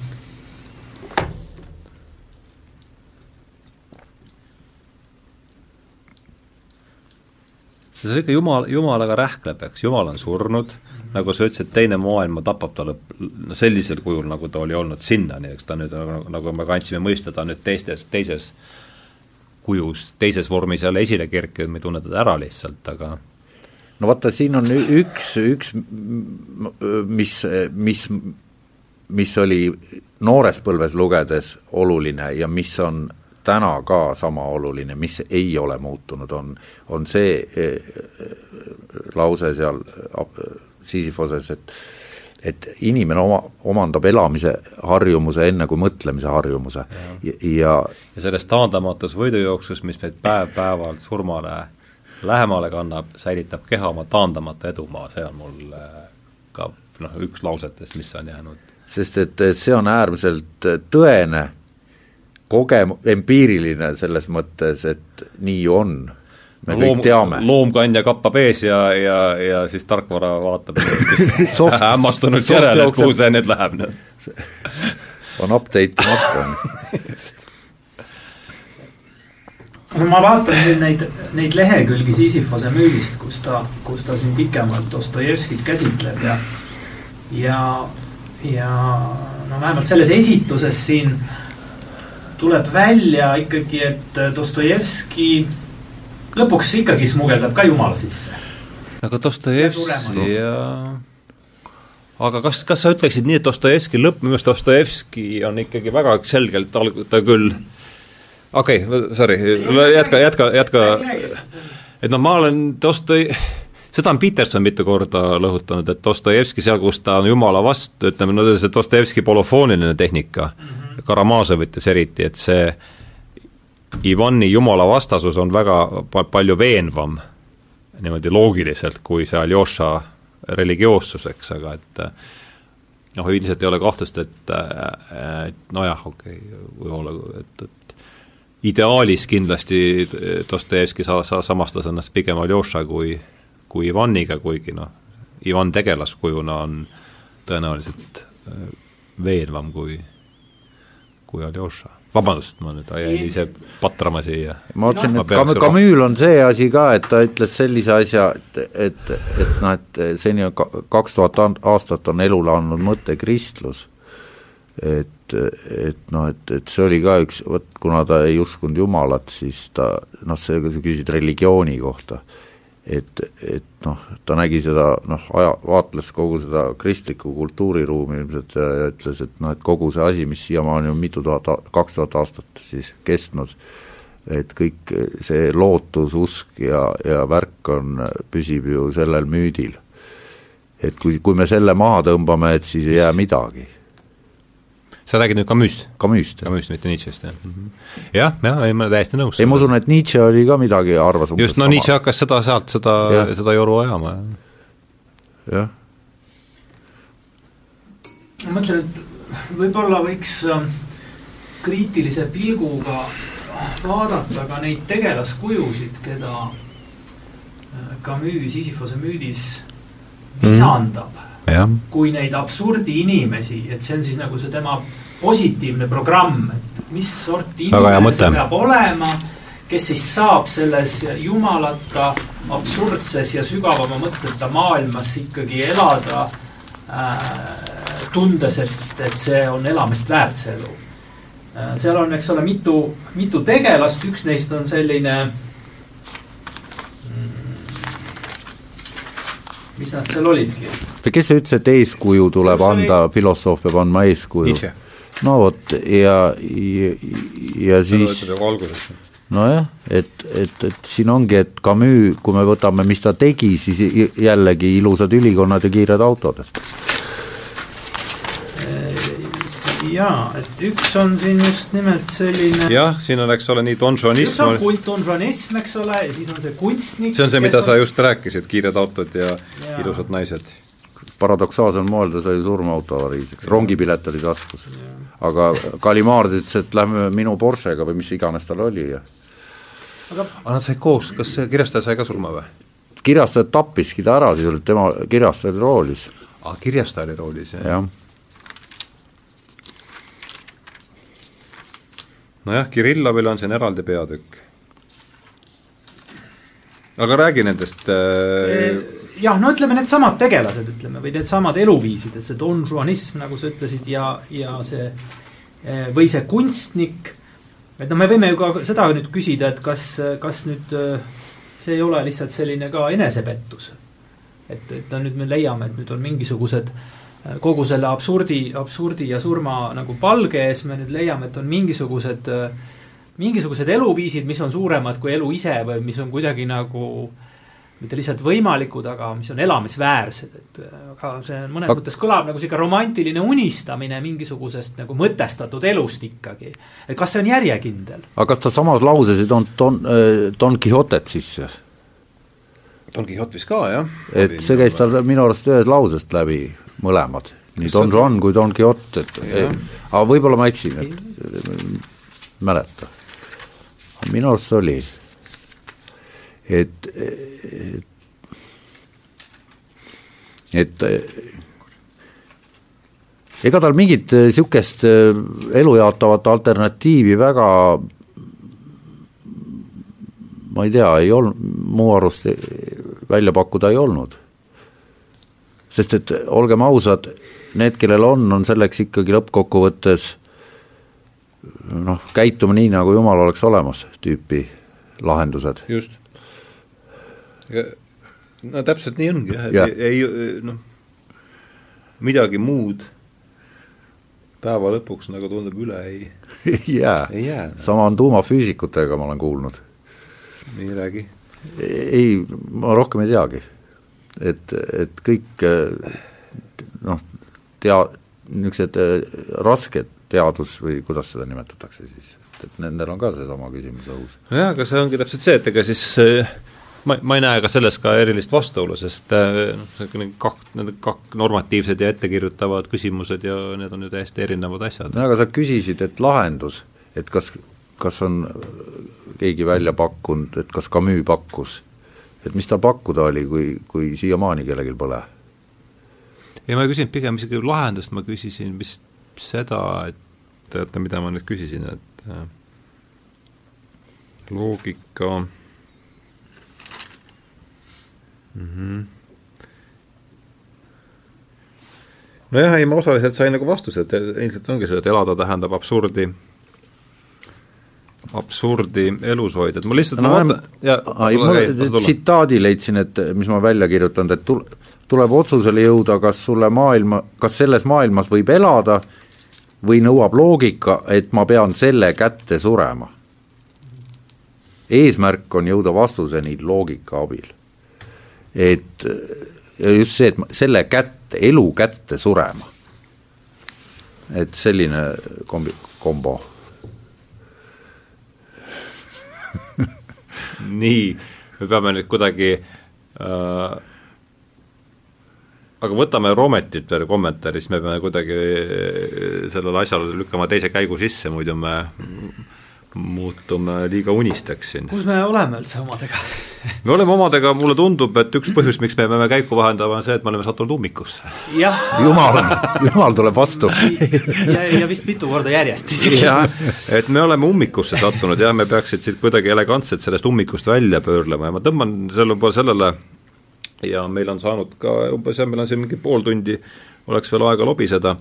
see ikka jumal, jumalaga rähkleb, eks, jumal on surnud. Nagu sa ütlesid, teine maailma tapab ta lõpp, no sellisel kujul, nagu ta oli olnud sinnani, eks ta nüüd nagu, nagu me kandsime mõista, ta nüüd teistes, teises kujus, teises vormis jälle esile kerkinud, me ei tunne teda ära lihtsalt, aga no vaata, siin on üks, üks mis, mis, mis oli noores põlves lugedes oluline ja mis on täna ka sama oluline, mis ei ole muutunud, on, on see e, e, lause seal Sisyphoses, et et inimene oma, omandab elamise harjumuse enne kui mõtlemise harjumuse ja, ja ja, selles taandamatus võidujooksus, mis meid päev-päevalt surmale lähemale kannab, säilitab keha oma taandamata edumaa, see on mul äh, ka noh, üks lausetest, mis on jäänud. sest et see on äärmiselt tõene kogem-, empiiriline selles mõttes, et nii ju on. Me no, kõik loom, teame. loomkandja kappab ees ja, ja, ja siis tarkvara vaatab *laughs* *laughs* hämmastunud järele, et kuhu see nüüd läheb. *laughs* on update imata no ma vaatan siin neid, neid lehekülgi Sisyphose müügist, kus ta, kus ta siin pikemalt Dostojevskit käsitleb ja, ja, ja no vähemalt selles esituses siin tuleb välja ikkagi, et Dostojevski lõpuks ikkagi smugeldab ka jumala sisse. aga Dostojevski ja aga kas, kas sa ütleksid nii, et Dostojevski lõpp, minu meelest Dostojevski on ikkagi väga selgelt, ta küll okei okay,, sorry, jätka, jätka, jätka, et noh, ma olen Dostoi-, seda on Peterson mitu korda lõhutanud, et Dostojevski seal, kus ta on jumala vastu, ütleme, no see Dostojevski polofooniline tehnika mm, -hmm Karamazovites eriti, et see Ivani jumalavastasus on väga palju veenvam niimoodi loogiliselt, kui see Aljoša religioossus, eks, aga et noh, üldiselt ei ole kahtlust, et, et nojah, okei okay,, võib-olla, et, et ideaalis kindlasti Dostojevski sa-, sa-, samastas ennast pigem Aljoša kui, kui Ivaniga, kuigi noh, Ivan tegelaskujuna on tõenäoliselt äh, veenvam kui, kui Aljoša. Vabandust, ma nüüd jäin ise patrama siia. ma mõtlesin, et Cam-, Camus'l on see asi ka, et ta ütles sellise asja, et, et, et noh, et seni on kaks tuhat aastat on elule andnud mõte kristlus, et, et noh, et, et see oli ka üks, vot kuna ta ei uskunud Jumalat, siis ta noh, see, sa küsisid religiooni kohta et, et noh, ta nägi seda noh, aja, vaatles kogu seda kristlikku kultuuriruumi ilmselt ja, ja ütles, et noh, et kogu see asi, mis siiamaani on mitu tuhat, kaks tuhat aastat siis kestnud, et kõik see lootus, usk ja, ja värk on, püsib ju sellel müüdil. et kui, kui me selle maha tõmbame, et siis ei jää midagi sa räägid nüüd Camus'st? Camus'st. Camus'st, mitte Nietzsche'st, jah. Mhm. jah, jah, ei ma täiesti nõus. ei, ma usun, et Nietzsche oli ka midagi, arvas just, no sama. Nietzsche hakkas seda sealt, seda, seda joru ajama, jah. jah. ma mõtlen, et võib-olla võiks ähm, kriitilise pilguga vaadata ka neid tegelaskujusid, keda äh, Camus Sisyphose müüdis lisandab mm kui neid absurdi inimesi, et see on siis nagu see tema positiivne programm, et mis sorti inimene see peab olema, kes siis saab selles jumalata, absurdses ja sügavama mõtteta maailmas ikkagi elada äh,, tundes, et, et see on elamist väärt, see elu. Äh,. seal on, eks ole, mitu, mitu tegelast, üks neist on selline mis nad seal olidki? kes ütles, et eeskuju tuleb Kus anda oli..., filosoof peab andma eeskuju? no vot, ja, ja, ja siis nojah, et, et, et siin ongi, et Camus, kui me võtame, mis ta tegi, siis jällegi ilusad ülikonnad ja kiired autod jaa, et üks on siin just nimelt selline jah, siin on, eks ole, nii donžonism üks on kult donžonism, eks ole, ja siis on see kunstnik see on see, mida on... sa just rääkisid, kiired autod ja, ja. ilusad naised. paradoksaalsel moel ta sai surma autoavariis, eks, rongipilet oli taskus. aga Kalimard ütles, et lähme minu Porschega või mis iganes tal oli ja aga aga nad said koos, kas see kirjastaja sai ka surma või? kirjastaja tappiski ta ära, sisuliselt tema, kirjastaja oli roolis. aa, kirjastaja oli roolis, jah ja.? Nojah, Kirillovil on siin eraldi peatükk. aga räägi nendest äh... jah, no ütleme, needsamad tegelased, ütleme, või needsamad eluviisid, et see donžuanism, nagu sa ütlesid, ja, ja see äh, või see kunstnik, et noh, me võime ju ka seda nüüd küsida, et kas, kas nüüd äh, see ei ole lihtsalt selline ka enesepettus. et, et no nüüd me leiame, et nüüd on mingisugused äh, kogu selle absurdi, absurdi ja surma nagu palge ees me nüüd leiame, et on mingisugused, mingisugused eluviisid, mis on suuremad kui elu ise või mis on kuidagi nagu mitte lihtsalt võimalikud, aga mis on elamisväärsed, et aga see mõnes aga... mõttes kõlab nagu sihuke romantiline unistamine mingisugusest nagu mõtestatud elust ikkagi. et kas see on järjekindel? aga kas ta samas lauses ei toonud Don, Don Quixotet sisse? Don Quixote vist ka, jah. et see käis tal minu arust ühest lausest läbi mõlemad, nii Don Juan kui Don Quixote, et aga võib-olla ma eksin, et mäleta. minu arust oli, et, et, et ega tal mingit niisugust elu jaotavat alternatiivi väga ma ei tea, ei olnud, mu arust välja pakkuda ei olnud sest et olgem ausad, need, kellel on, on selleks ikkagi lõppkokkuvõttes noh, käituma nii, nagu jumal oleks olemas, tüüpi lahendused. just. no täpselt nii ongi jah, et ei, ei noh, midagi muud päeva lõpuks nagu tundub üle ei *laughs* ei jää, jää., sama on tuumafüüsikutega, ma olen kuulnud. nii räägi. ei, ma rohkem ei teagi et, et kõik noh, tea-, niisugused äh, rasked teadus või kuidas seda nimetatakse siis, et nendel on ka seesama küsimus õhus. jah, aga see ongi täpselt see, et ega siis äh, ma, ma ei näe ka selles ka erilist vastuolu, sest äh, noh, kak-, need kak-, normatiivsed ja ettekirjutavad küsimused ja need on ju täiesti erinevad asjad. no aga sa küsisid, et lahendus, et kas, kas on keegi välja pakkunud, et kas Camus pakkus et mis tal pakkuda oli, kui, kui siiamaani kellelgi pole? ei, ma ei küsinud pigem isegi lahendust, ma küsisin vist seda, et oota, mida ma nüüd küsisin, et äh, loogika mm. -hmm. nojah, ei ma osaliselt sain nagu vastuse, et ilmselt ongi see, et elada tähendab absurdi absurdi elus hoida, et ma lihtsalt no, ma vaatan tsitaadi leidsin, et mis ma välja kirjutanud, et tul-, tuleb otsusele jõuda, kas sulle maailma, kas selles maailmas võib elada või nõuab loogika, et ma pean selle kätte surema. eesmärk on jõuda vastuseni loogika abil. et just see, et selle kätte, elu kätte surema. et selline kombi-, kombo *laughs* nii, me peame nüüd kuidagi äh, aga võtame Rometit veel kommentaari, siis me peame kuidagi sellele asjale lükkama teise käigu sisse, muidu me muutume liiga unisteks siin. kus me oleme üldse omadega? *laughs* Me oleme omadega, mulle tundub, et üks põhjus, miks me peame käiku vahendama, on see, et me oleme sattunud ummikusse. jumal, jumal tuleb vastu. *laughs* Ja, ja vist mitu korda järjest isegi. jah, et me oleme ummikusse sattunud. Ja me peaksid siit kuidagi elegantselt sellest ummikust välja pöörlema. Ja ma tõmban selle, sellele. Ja meil on saanud ka umbes jah, meil on siin mingi pool tundi, oleks veel aega lobiseda,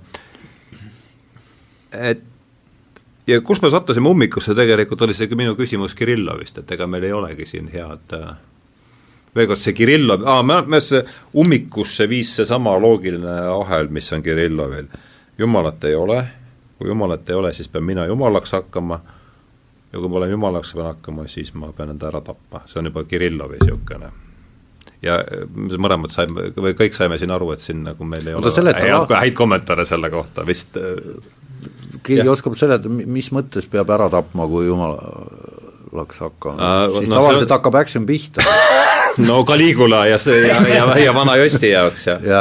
et ja kus me sattusime ummikusse, tegelikult oli see minu küsimus Kirillovist, et ega meil ei olegi siin head äh, veel kord see Kirillov, aa, me, me see ummikusse viis seesama loogiline ahel, mis on Kirillovil. jumalat ei ole, kui jumalat ei ole, siis pean mina jumalaks hakkama. Ja kui ma olen jumalaks pean hakkama, siis ma pean enda ära tapma, see on juba Kirillovi niisugune ja me mõlemad saime, või kõik saime siin aru, et siin nagu meil ei ole häid, häid kommentaare selle kohta vist keegi ja. oskab seletada, mis mõttes peab ära tapma, kui jumalaks hakkama. Uh,, siis no, tavaliselt see... hakkab action pihta. *laughs* No Caligula ja see ja, ja, ja vana Jossi jaoks ja, ja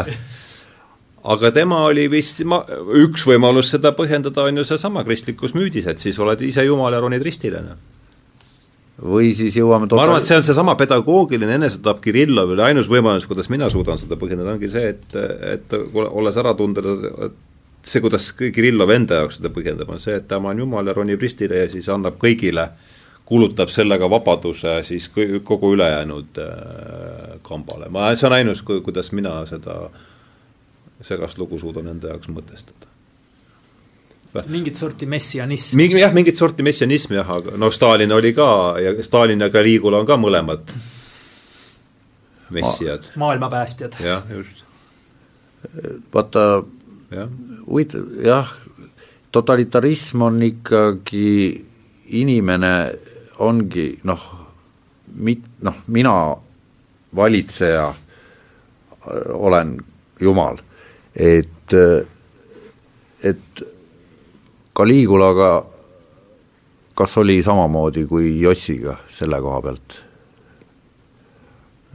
aga tema oli vist, ma, üks võimalus seda põhjendada on ju seesama kristlikus müüdis, et siis oled ise jumal ja ronid ristile, noh. Või siis jõuame total... ma arvan, et see on seesama pedagoogiline enesetapp Kirillovile, ainus võimalus, kuidas mina suudan seda põhjendada, ongi see, et, et olles ära tundnud, et see, kuidas Kirillov enda jaoks seda põhjendab, on see, et tema on jumal ja ronib ristile ja siis annab kõigile, kuulutab sellega vabaduse siis kogu ülejäänud äh, kambale, ma, see on ainus, kuidas mina seda segast lugu suudan enda jaoks mõtestada mingit sorti messianism. mingi jah, mingit sorti messianism jah, aga noh, Stalin oli ka ja Stalin ja Caligula on ka mõlemad messiad Ma,. maailmapäästjad. jah, just. vaata, huvitav, jah, totalitarism on ikkagi, inimene ongi noh, mit-, noh, mina valitseja olen jumal, et, et Caligulaga kas oli samamoodi kui Jossiga selle koha pealt?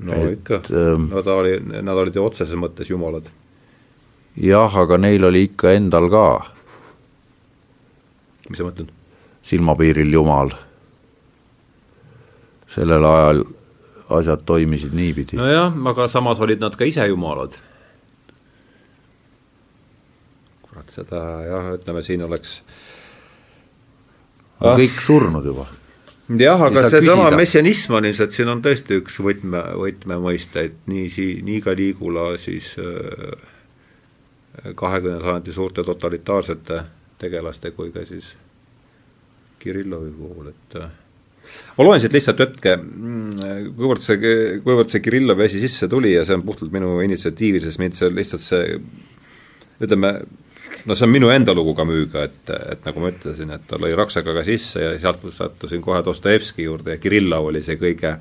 no et, ikka, ähm, no ta oli, nad olid ju otseses mõttes jumalad. Jah, aga neil oli ikka endal ka. mis sa mõtled? silmapiiril jumal. sellel ajal asjad toimisid niipidi. nojah, aga samas olid nad ka ise jumalad kurat, seda jah, ütleme siin oleks ah. kõik surnud juba. jah, aga seesama messianism on ilmselt, siin on tõesti üks võtme, võtmemõisteid, nii sii-, nii ka Liigula siis äh, kahekümnenda sajandi suurte totalitaarsete tegelaste kui ka siis Kirillovi puhul, et äh, ma loen siit lihtsalt hetke, mm, kuivõrd see, kuivõrd see Kirillovi asi sisse tuli ja see on puhtalt minu initsiatiiv, sest mind see lihtsalt see ütleme, no see on minu enda lugu Camus'ga, et, et nagu ma ütlesin, et ta lõi raksakaga sisse ja sealt sattusin kohe Dostojevski juurde ja Kirillov oli see kõige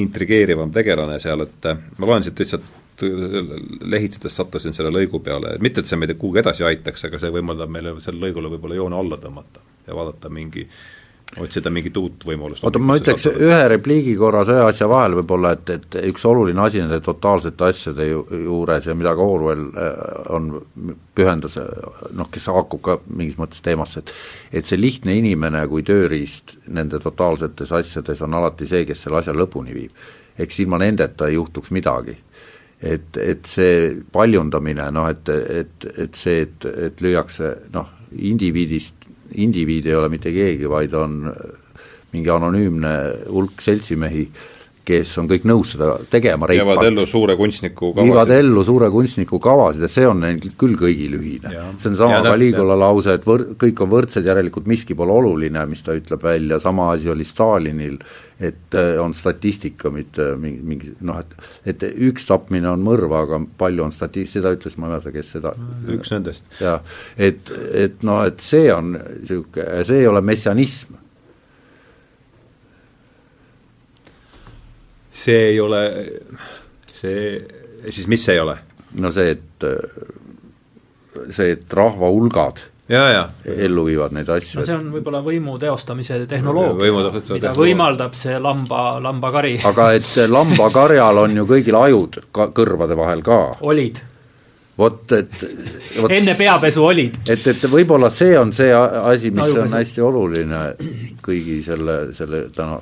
intrigeerivam tegelane seal, et ma loen siit lihtsalt lehitsedes sattusin selle lõigu peale, mitte et see meid kuhugi edasi aitaks, aga see võimaldab meile sellele lõigule võib-olla joone alla tõmmata ja vaadata mingi äh, otsida mingit uut võimalust. oota, ma ütleks saada. ühe repliigi korras ühe asja vahel võib-olla, et, et üks oluline asi nende totaalsete asjade ju, juures ja mida ka Orwell äh, on, pühendas, noh, kes haakub ka mingis mõttes teemasse, et et see lihtne inimene kui tööriist nende totaalsetes asjades on alati see, kes selle asja lõpuni viib. eks ilma nendeta ei juhtuks midagi. Et, et see paljundamine, noh et, et, et see, et, et lüüakse noh, indiviidist, indiviid ei ole mitte keegi, vaid on mingi anonüümne hulk seltsimehi, kes on kõik nõus seda tegema reipalt. viivad ellu suure kunstniku kavasid. viivad ellu suure kunstniku kavasid ja see on neil küll kõigil ühine. see on sama Caligula lause, et võr-, kõik on võrdsed, järelikult miski pole oluline, mis ta ütleb välja, sama asi oli Stalinil, et äh, on statistika, mitte mingi, mingi noh, et et üks tapmine on mõrv, aga palju on stati-, seda ütles, ma ei mäleta, kes seda üks nendest. jah, et, et noh, et see on niisugune, see ei ole messianism see ei ole, see, siis mis see ei ole? no see, et see, et rahva hulgad ja, ja. ellu viivad neid asju. no see on võib-olla võimu teostamise tehnoloogia, mida võimaldab see lamba, lambakari. aga et lambakarjal on ju kõigil ajud ka kõrvade vahel ka. olid. vot, et vot, enne peapesu olid. et, et võib-olla see on see asi, mis Ajupesu. on hästi oluline kõigi selle, selle täna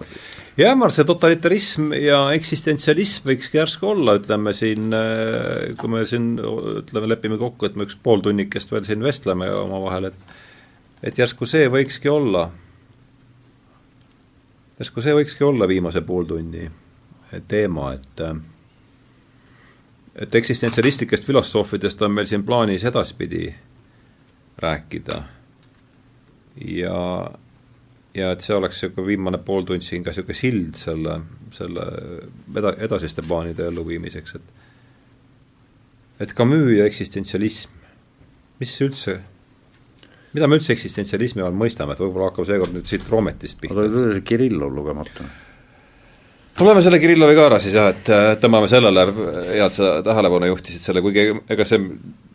jah, ma arvan, see totalitarism ja eksistentsialism võikski järsku olla, ütleme siin, äh, kui me siin ütleme, lepime kokku, et me üks pool tunnikest veel siin vestleme omavahel, et et järsku see võikski olla, järsku see võikski olla viimase pooltunni teema, et et eksistentsialistlikest filosoofidest on meil siin plaanis edaspidi rääkida. Ja ja et see oleks niisugune viimane pooltund siin ka niisugune sild selle, selle eda-, edasiste plaanide elluviimiseks, et et Camus ja eksistentsialism, mis üldse, mida me üldse eksistentsialismi all mõistame, et võib-olla hakkab seekord nüüd siit Roometist pihta. oota, Kirillov lugemata tuleme selle Kirillovi ka ära siis jah, et tõmbame sellele, hea, et sa tähelepanu juhtisid selle, kuigi ega see,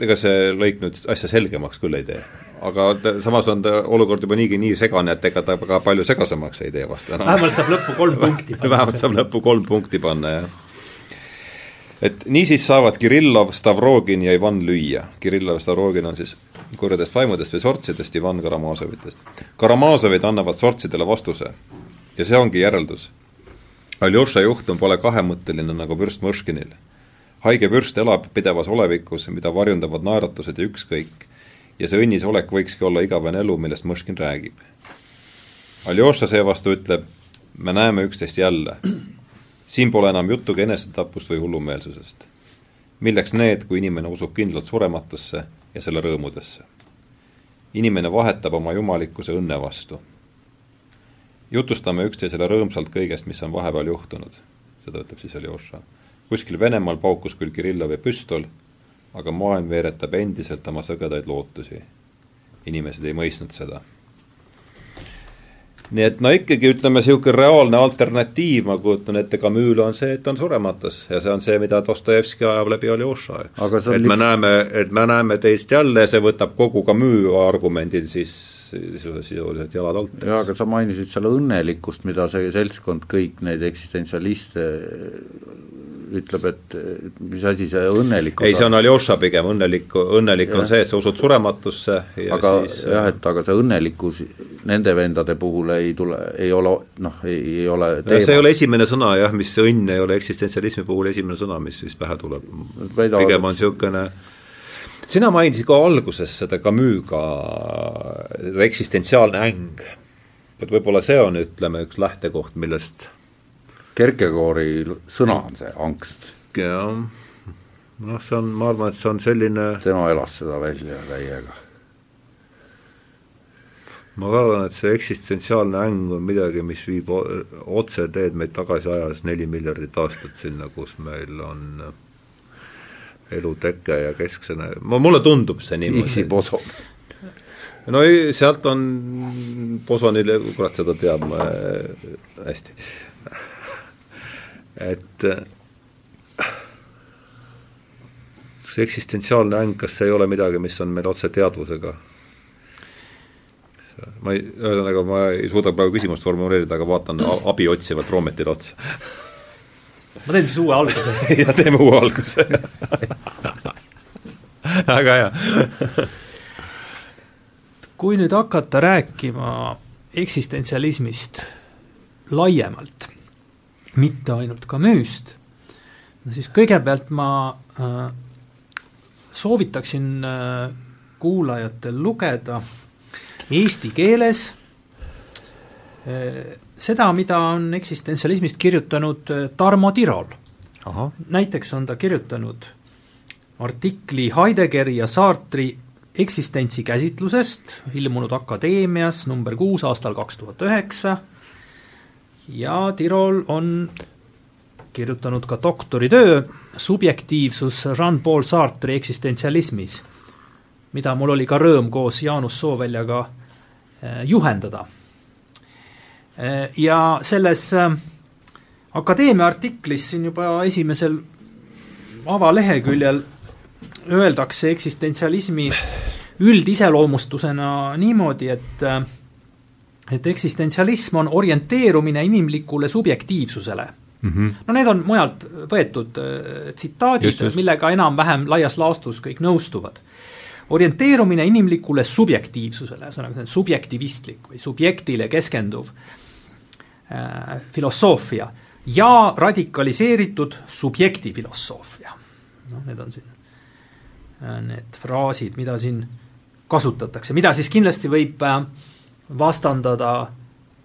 ega see lõik nüüd asja selgemaks küll ei tee. aga samas on ta olukord juba niigi nii segane, et ega ta ka palju segasemaks ei tee vast enam. vähemalt saab lõppu kolm *laughs* punkti panna vähemalt saab lõppu kolm punkti panna, jah. et niisiis saavad Kirillov, Stavrogin ja Ivan lüüa. Kirillov ja Stavrogin on siis kurjadest vaimudest või sortsidest, Ivan Karamazovitest. Karamazovid annavad sortsidele vastuse ja see ongi järeldus Aljoša juhtum pole kahemõtteline nagu vürst Mõškinil. haige vürst elab pidevas olevikus, mida varjundavad naeratused ja ükskõik, ja see õnnis olek võikski olla igavene elu, millest Mõškin räägib. Aljoša seevastu ütleb, me näeme üksteist jälle. siin pole enam juttugi enesetapust või hullumeelsusest. milleks need, kui inimene usub kindlalt surematusse ja selle rõõmudesse? inimene vahetab oma jumalikkuse õnne vastu jutustame üksteisele rõõmsalt kõigest, mis on vahepeal juhtunud, seda ütleb siis Aljoša. kuskil Venemaal paukus küll Kirillovi püstol, aga maailm veeretab endiselt oma sõgedaid lootusi. inimesed ei mõistnud seda. nii et no ikkagi ütleme, niisugune reaalne alternatiiv, ma kujutan ette, Camus'le on see, et ta on surematus ja see on see, mida Dostojevski ajab läbi Aljoša, eks. et me näeme, et me näeme teist jälle, see võtab kogu Camus argumendil siis sisuliselt jalad alt. jaa, aga sa mainisid seal õnnelikkust, mida see seltskond, kõik neid eksistentsialiste ütleb, et mis asi see õnnelikkus ei, see on Aljoša pigem, õnnelik, õnnelik ja. on see, et sa usud surematusse ja aga siis jah, et aga see õnnelikkus nende vendade puhul ei tule, ei ole noh, ei, ole teema. see ei ole esimene sõna jah, mis õnn ei ole eksistentsialismi puhul esimene sõna, mis siis pähe tuleb. pigem on niisugune sina mainisid ka alguses seda Camus'ga, seda eksistentsiaalne äng. et võib-olla see on, ütleme, üks lähtekoht, millest Kerkegoori sõna on see, angst. jah, noh, see on, ma arvan, et see on selline tema elas seda välja täiega. ma arvan, et see eksistentsiaalne äng on midagi, mis viib otse teed meid tagasi ajas neli miljardit aastat sinna, kus meil on eluteke ja kesksena, ma, mulle tundub see niimoodi. X-i boson. no ei, sealt on bosonile, kurat seda teab äh, hästi. et äh, see eksistentsiaalne äng, kas see ei ole midagi, mis on meil otse teadvusega? ma ei, ühesõnaga ma ei suuda praegu küsimust formuleerida, aga vaatan abi otsivalt Roometile otsa *laughs* ma teen siis uue alguse. *laughs* Ja teeme uue alguse. *laughs* Väga hea. Kui nüüd hakata rääkima eksistentsialismist laiemalt, mitte ainult Camus'st, no siis kõigepealt ma äh, soovitaksin äh, kuulajatel lugeda eesti keeles seda, mida on eksistentsialismist kirjutanud äh, Tarmo Tirol. näiteks on ta kirjutanud artikli Heideggeri ja Sartri eksistentsi käsitlusest, ilmunud Akadeemias number kuus aastal kaks tuhat üheksa ja Tirol on kirjutanud ka doktoritöö Subjektiivsus Jean-Paul Sartre'i eksistentsialismis, mida mul oli ka rõõm koos Jaanus Sooväljaga eh, juhendada. Eh, ja selles eh, akadeemia artiklis siin juba esimesel avaleheküljel öeldakse eksistentsialismi üldiseloomustusena niimoodi, et et eksistentsialism on orienteerumine inimlikule subjektiivsusele mm. -hmm. no need on mujalt võetud äh, tsitaadid, millega enam-vähem laias laastus kõik nõustuvad. orienteerumine inimlikule subjektiivsusele, ühesõnaga subjektivistlik või subjektile keskenduv äh, filosoofia ja radikaliseeritud subjektifilosoofia. noh, need on siin äh, need fraasid, mida siin kasutatakse, mida siis kindlasti võib äh, vastandada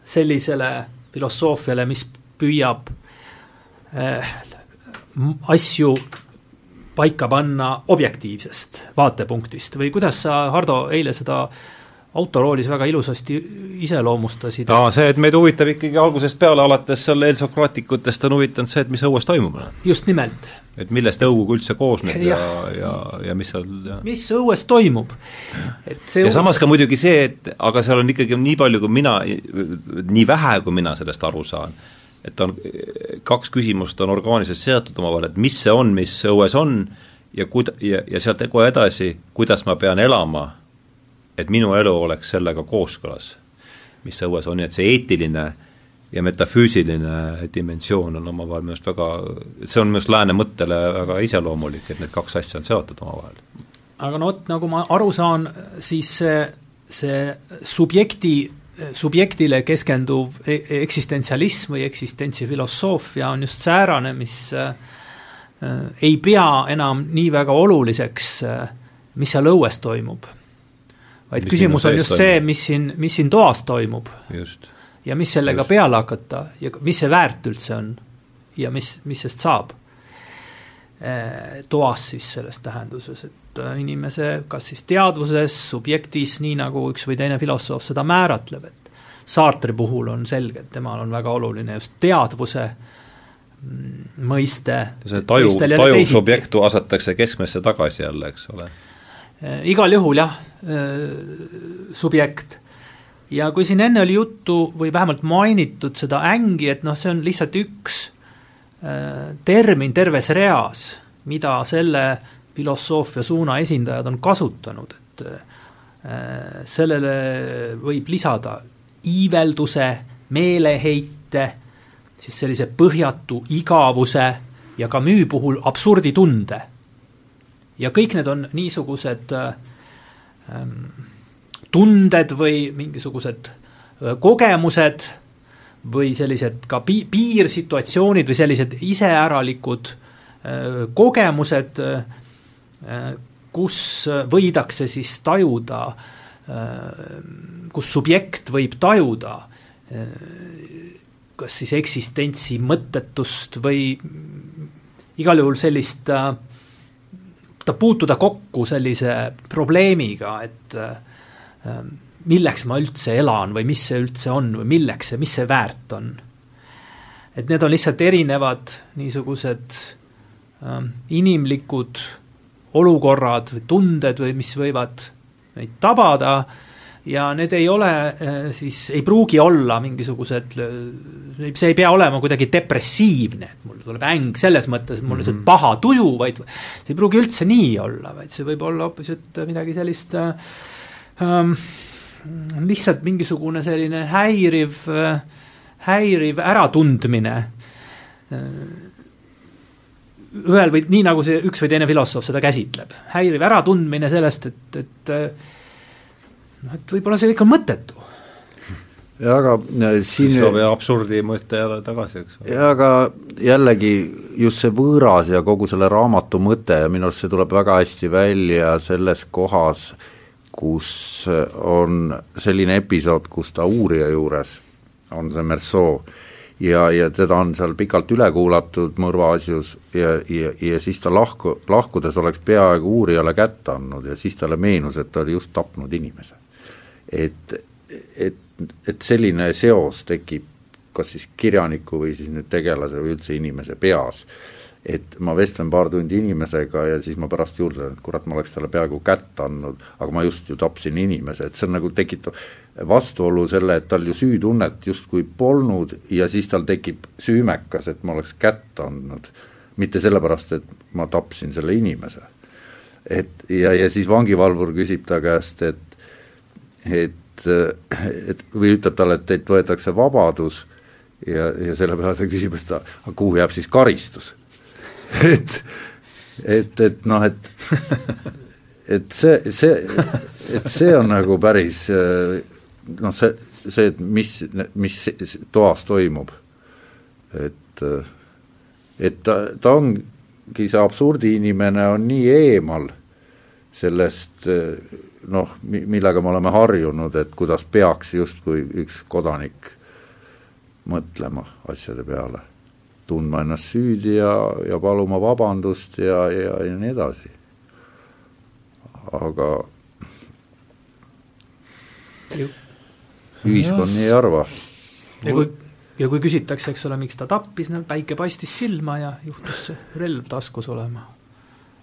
sellisele filosoofiale, mis püüab äh, asju paika panna objektiivsest vaatepunktist või kuidas sa, Hardo, eile seda autoroolis väga ilusasti iseloomustasid. aa, see, et meid huvitab ikkagi algusest peale, alates seal eelsokraatikutest on huvitanud see, et mis õues toimub. just nimelt. et millest õug üldse koosneb ja, ja, ja, ja mis seal ja. mis õues toimub. et see ja õu... samas ka muidugi see, et aga seal on ikkagi nii palju, kui mina, nii vähe, kui mina sellest aru saan, et on, kaks küsimust on orgaaniliselt seotud omavahel, et mis see on, mis õues on ja kuida-, ja, ja sealt kohe edasi, kuidas ma pean elama et minu elu oleks sellega kooskõlas, mis õues on, nii et see eetiline ja metafüüsiline dimensioon on omavahel minu arust väga, see on minu arust lääne mõttele väga iseloomulik, et need kaks asja on seotud omavahel. aga no vot, nagu ma aru saan, siis see, see subjekti, subjektile keskenduv e-, eksistentsialism või eksistentsifilosoofia on just säärane, mis äh, ei pea enam nii väga oluliseks äh,, mis seal õues toimub vaid mis küsimus on just see, mis siin, mis siin toas toimub. ja mis sellega just. peale hakata ja mis see väärt üldse on ja mis, mis sest saab. Eh, toas siis selles tähenduses, et äh, inimese kas siis teadvuses, subjektis, nii nagu üks või teine filosoof seda määratleb, et Sartri puhul on selge, et temal on väga oluline just teadvuse mm, mõiste. see taju, tajuv subjekt asetakse keskmesse tagasi jälle, eks ole Äh, igal juhul jah, äh, subjekt. ja kui siin enne oli juttu või vähemalt mainitud seda ängi, et noh, see on lihtsalt üks äh, termin terves reas, mida selle filosoofia suuna esindajad on kasutanud, et sellele võib lisada iivelduse, meeleheite, siis sellise põhjatu igavuse ja müü puhul absurditunde ja kõik need on niisugused ähm, tunded või mingisugused kogemused või sellised ka pi-, piirsituatsioonid või sellised iseäralikud kogemused kus võidakse siis tajuda kus subjekt võib tajuda kas siis eksistentsi mõttetust või igal juhul sellist äh, ta puutuda kokku sellise probleemiga, et äh, milleks ma üldse elan või mis see üldse on või milleks see, mis see väärt on. et need on lihtsalt erinevad niisugused äh, inimlikud olukorrad või tunded või mis võivad meid tabada äh, ja need ei ole äh, siis, ei pruugi olla mingisugused, äh, see ei pea olema kuidagi depressiivne, et mul tuleb äng selles mõttes, et mul on lihtsalt mhm. paha tuju, vaid see ei pruugi üldse nii olla, vaid see võib olla hoopis, et midagi sellist ähm, lihtsalt mingisugune selline häiriv, häiriv äratundmine ühel või nii, nagu see üks või teine filosoof seda käsitleb, häiriv äratundmine sellest, et, et noh, et võib-olla see kõik on mõttetu. jaa, aga äh, siin Slovia absurdi mõte jälle tagasi, eks ole. jaa, aga jällegi just see võõras ja kogu selle raamatu mõte ja minu arust see tuleb väga hästi välja selles kohas, kus on selline episood, kus ta uurija juures on see Merceau ja, ja teda on seal pikalt üle kuulatud mõrvaasjus ja, ja, ja siis ta lahku, lahkudes oleks peaaegu uurijale kätte andnud ja siis talle meenus, et ta oli just tapnud inimese. Et, et, et selline seos tekib kas siis kirjaniku või siis nüüd tegelase või üldse inimese peas et ma vestlen paar tundi inimesega ja siis ma pärast juurde, et kurat, ma oleks talle peaaegu kätt andnud, aga ma just ju tapsin inimese, et see on nagu tekitab vastuolu selle, et tal ju süütunnet justkui polnud ja siis tal tekib süümekas, et ma oleks kätt andnud. mitte sellepärast, et ma tapsin selle inimese. et ja, ja siis vangivalvur küsib ta käest, et, et, et või ütleb talle, et teilt võetakse vabadus ja, ja selle peale ta küsib, et aga kuhu jääb siis karistus? Et, et, et noh, et et see, see, et see on nagu päris noh, see, see, et mis, mis toas toimub, et, et ta, ta ongi see absurdi inimene on nii eemal sellest noh, millega me oleme harjunud, et kuidas peaks justkui üks kodanik mõtlema asjade peale tundma ennast süüdi ja, ja paluma vabandust ja, ja, ja nii edasi. aga ühiskond nii ei arva. ja kui, ja kui küsitakse, eks ole, miks ta tappis, no päike paistis silma ja juhtus see relv taskus olema.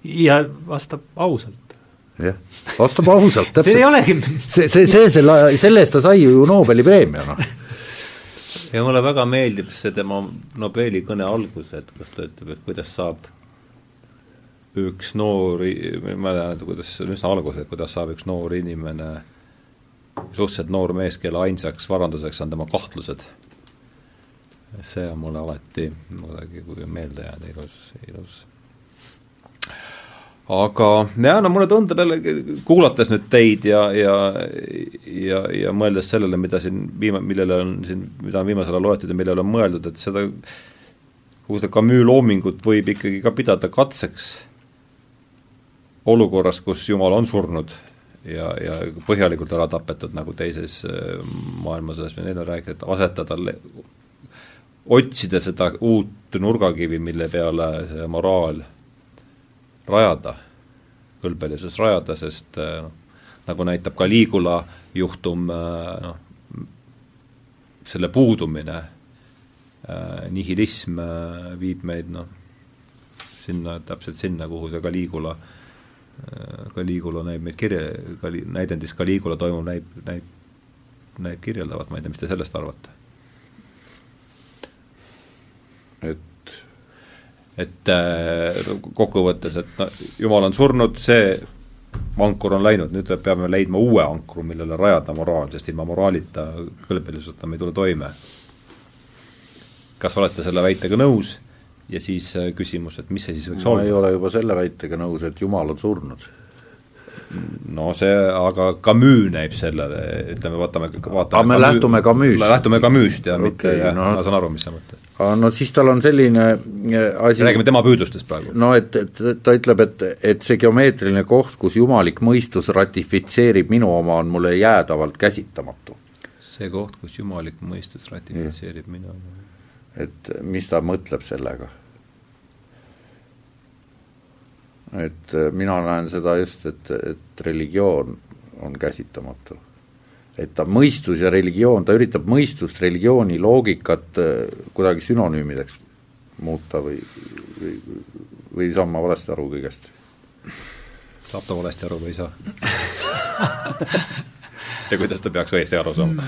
ja vastab ausalt. Jah, vastab ausalt, täpselt. see ei olegi see, see, see, selle, selle eest ta sai ju Nobeli preemia, noh ja mulle väga meeldib see tema Nobeli kõne algus, et kus ta ütleb, et kuidas saab üks noor, ma ei mäleta, kuidas, see on üsna algus, et kuidas saab üks noor inimene, suhteliselt noor mees, kelle ainsaks varanduseks on tema kahtlused. see on mulle alati kuidagi meelde jäänud, ilus, ilus aga jah, no mulle tundub jälle, kuulates nüüd teid ja, ja ja, ja mõeldes sellele, mida siin viima-, millele on siin, mida on viimasel ajal loetud ja millele on mõeldud, et seda, kogu seda Camus loomingut võib ikkagi ka pidada katseks olukorras, kus Jumal on surnud ja, ja põhjalikult ära tapetud, nagu teises äh, maailmasõjas me neile rääkida, et asetada, otsida seda uut nurgakivi, mille peale see moraal rajada, kõlbelisuses rajada, sest äh, noh, nagu näitab ka Liigula juhtum, äh, noh, selle puudumine, äh, nihilism viib meid noh, sinna, täpselt sinna, kuhu see Caligula, Caligula näib meid kirja, Kali-, näidendis Caligula toimuv näib, näib, näib kirjeldavat, ma ei tea, mis te sellest arvate? et et äh, kokkuvõttes, et no jumal on surnud, see ankur on läinud, nüüd peame leidma uue ankru, millele rajada moraal, sest ilma moraalita, kõlbelisuseta me ei tule toime. kas olete selle väitega nõus ja siis äh, küsimus, et mis see siis võiks ma olla? ma ei ole juba selle väitega nõus, et Jumal on surnud no see, aga Camus näib sellele, ütleme, vaatame, vaatame aga me Camus, lähtume Camus'st. lähtume Camus'st ja okay, mitte, jah no,, ma saan aru, mis sa mõtled. no siis tal on selline äh, asi räägime tema püüdlustest praegu. no et, et ta ütleb, et, et see geomeetriline koht, kus jumalik mõistus ratifitseerib minu oma, on mulle jäädavalt käsitamatu. see koht, kus jumalik mõistus ratifitseerib ja. minu oma. et mis ta mõtleb sellega et äh, mina näen seda just, et, et religioon on käsitamatu. et ta mõistus ja religioon, ta üritab mõistust, religiooni, loogikat äh, kuidagi sünonüümideks muuta või, või, või saan ma valesti aru kõigest? saab ta valesti aru või ei saa *laughs* ja kuidas ta peaks õigesti aru saama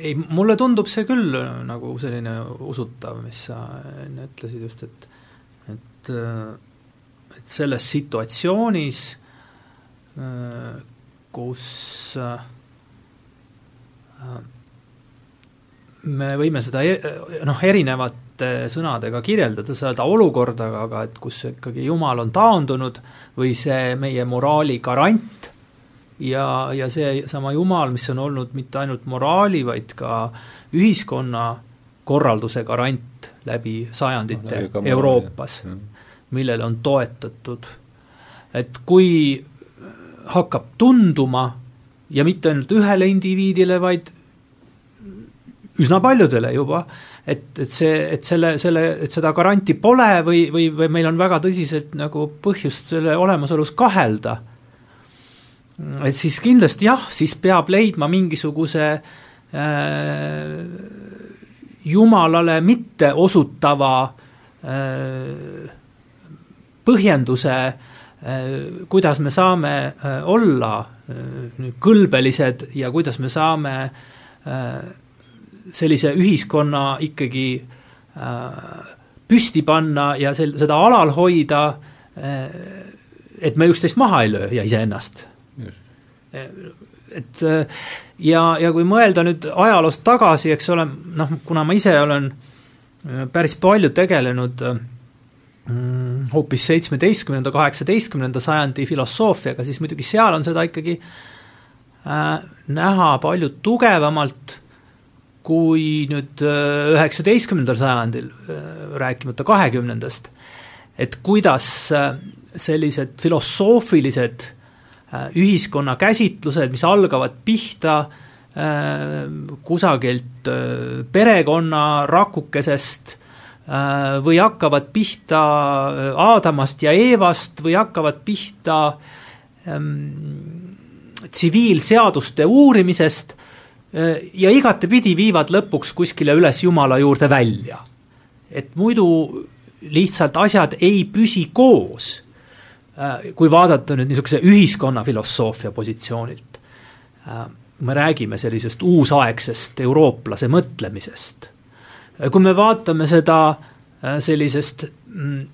ei, mulle tundub see küll äh, nagu selline usutav, mis sa enne ütlesid just, et et, äh, et selles situatsioonis, äh, kus me võime seda e-, noh, erinevate sõnadega kirjeldada seda olukorda, aga et kus ikkagi Jumal on taandunud või see meie moraali garant ja, ja seesama Jumal, mis on olnud mitte ainult moraali, vaid ka ühiskonna korralduse garant läbi sajandite no, Euroopas, millele on toetatud. et kui hakkab tunduma ja mitte ainult ühele indiviidile, vaid üsna paljudele juba, et, et see, et selle, selle, et seda garanti pole või, või, või meil on väga tõsiselt nagu põhjust selle olemasolus kahelda, et siis kindlasti jah, siis peab leidma mingisuguse äh, jumalale mitte osutava äh, põhjenduse äh,, kuidas me saame äh, olla äh, kõlbelised ja kuidas me saame äh, sellise ühiskonna ikkagi äh, püsti panna ja sel-, seda alal hoida, äh, et me üksteist maha ei löö ja iseennast. Et äh, ja, ja kui mõelda nüüd ajaloost tagasi, eks ole, noh, kuna ma ise olen päris palju tegelenud mm, hoopis seitsmeteistkümnenda, kaheksateistkümnenda sajandi filosoofiaga, siis muidugi seal on seda ikkagi äh, näha palju tugevamalt kui nüüd äh, üheksateistkümnendal sajandil, äh, rääkimata kahekümnendast, et kuidas äh, sellised filosoofilised ühiskonna käsitlused, mis algavad pihta kusagilt perekonna rakukesest või hakkavad pihta Aadamast ja Eevast või hakkavad pihta ähm, tsiviilseaduste uurimisest ja igatepidi viivad lõpuks kuskile üles Jumala juurde välja. et muidu lihtsalt asjad ei püsi koos, kui vaadata nüüd niisuguse ühiskonna filosoofia positsioonilt. me räägime sellisest uusaegsest eurooplase mõtlemisest. kui me vaatame seda sellisest mm,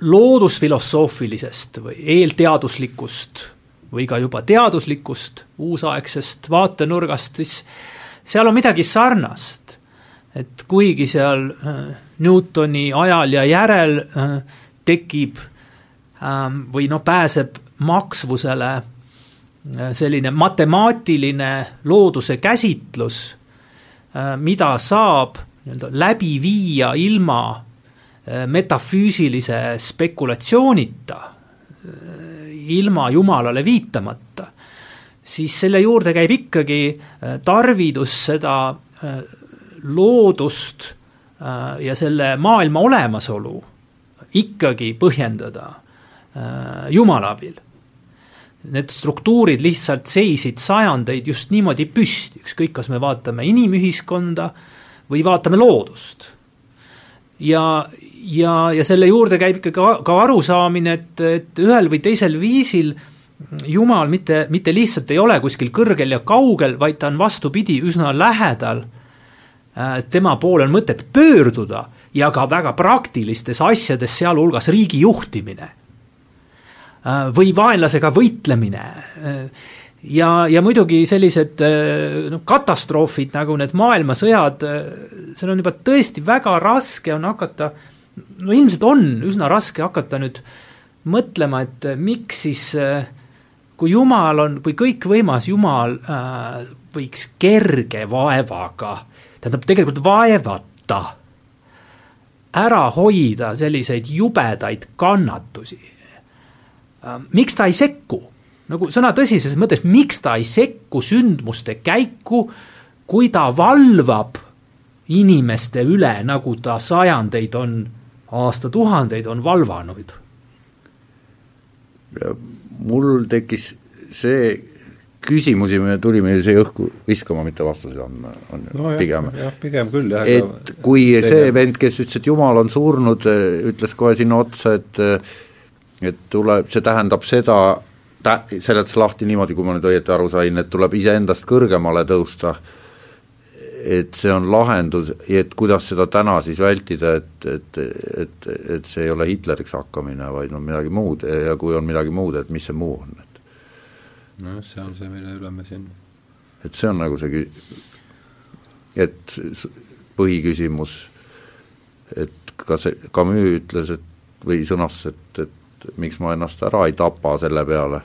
loodusfilosoofilisest või eelteaduslikust või ka juba teaduslikust uusaegsest vaatenurgast, siis seal on midagi sarnast. et kuigi seal äh, Newtoni ajal ja järel äh, tekib ähm, või noh, pääseb maksvusele äh, selline matemaatiline looduse käsitlus, mida saab nii-öelda läbi viia ilma metafüüsilise spekulatsioonita ilma Jumalale viitamata, siis selle juurde käib ikkagi äh, tarvidus seda äh, loodust äh, ja selle maailma olemasolu ikkagi põhjendada Jumala abil. Need struktuurid lihtsalt seisid sajandeid just niimoodi püsti, ükskõik, kas me vaatame inimühiskonda või vaatame loodust. ja, ja, ja selle juurde käib ikkagi ka, ka arusaamine, et, et ühel või teisel viisil Jumal mitte, mitte lihtsalt ei ole kuskil kõrgel ja kaugel, vaid ta on vastupidi, üsna lähedal. Äh, tema poole on mõtet pöörduda ja ka väga praktilistes asjades, sealhulgas riigi juhtimine. Äh, või vaenlasega võitlemine äh, ja, ja muidugi sellised noh, katastroofid nagu need maailmasõjad, seal on juba tõesti väga raske on hakata no ilmselt on üsna raske hakata nüüd mõtlema, et miks siis kui Jumal on, kui kõikvõimas Jumal äh, võiks kerge vaevaga, tähendab tegelikult vaevata, ära hoida selliseid jubedaid kannatusi äh,. Miks ta ei sekku, nagu sõna tõsises mõttes, miks ta ei sekku sündmuste käiku, kui ta valvab inimeste üle, nagu ta sajandeid on aastatuhandeid on valvanud. mul tekkis see küsimusi me tulime siia õhku viskama, mitte vastuseid andma, on no pigem. jah, pigem küll jah. et kui see vend, kes ütles, et jumal on surnud, ütles kohe sinna otsa, et et tuleb, see tähendab seda, tä-, seletas lahti niimoodi, kui ma nüüd õieti aru sain, et tuleb iseendast kõrgemale tõusta. Et see on lahendus, et kuidas seda täna siis vältida, et, et, et, et see ei ole Hitleriks hakkamine, vaid on midagi muud. Ja kui on midagi muud, et mis see muu on, et nojah, see on see, mille üle me siin et see on nagu see et põhiküsimus, et ka see, Camus ütles, et või sõnas, et, et miks ma ennast ära ei tapa selle peale,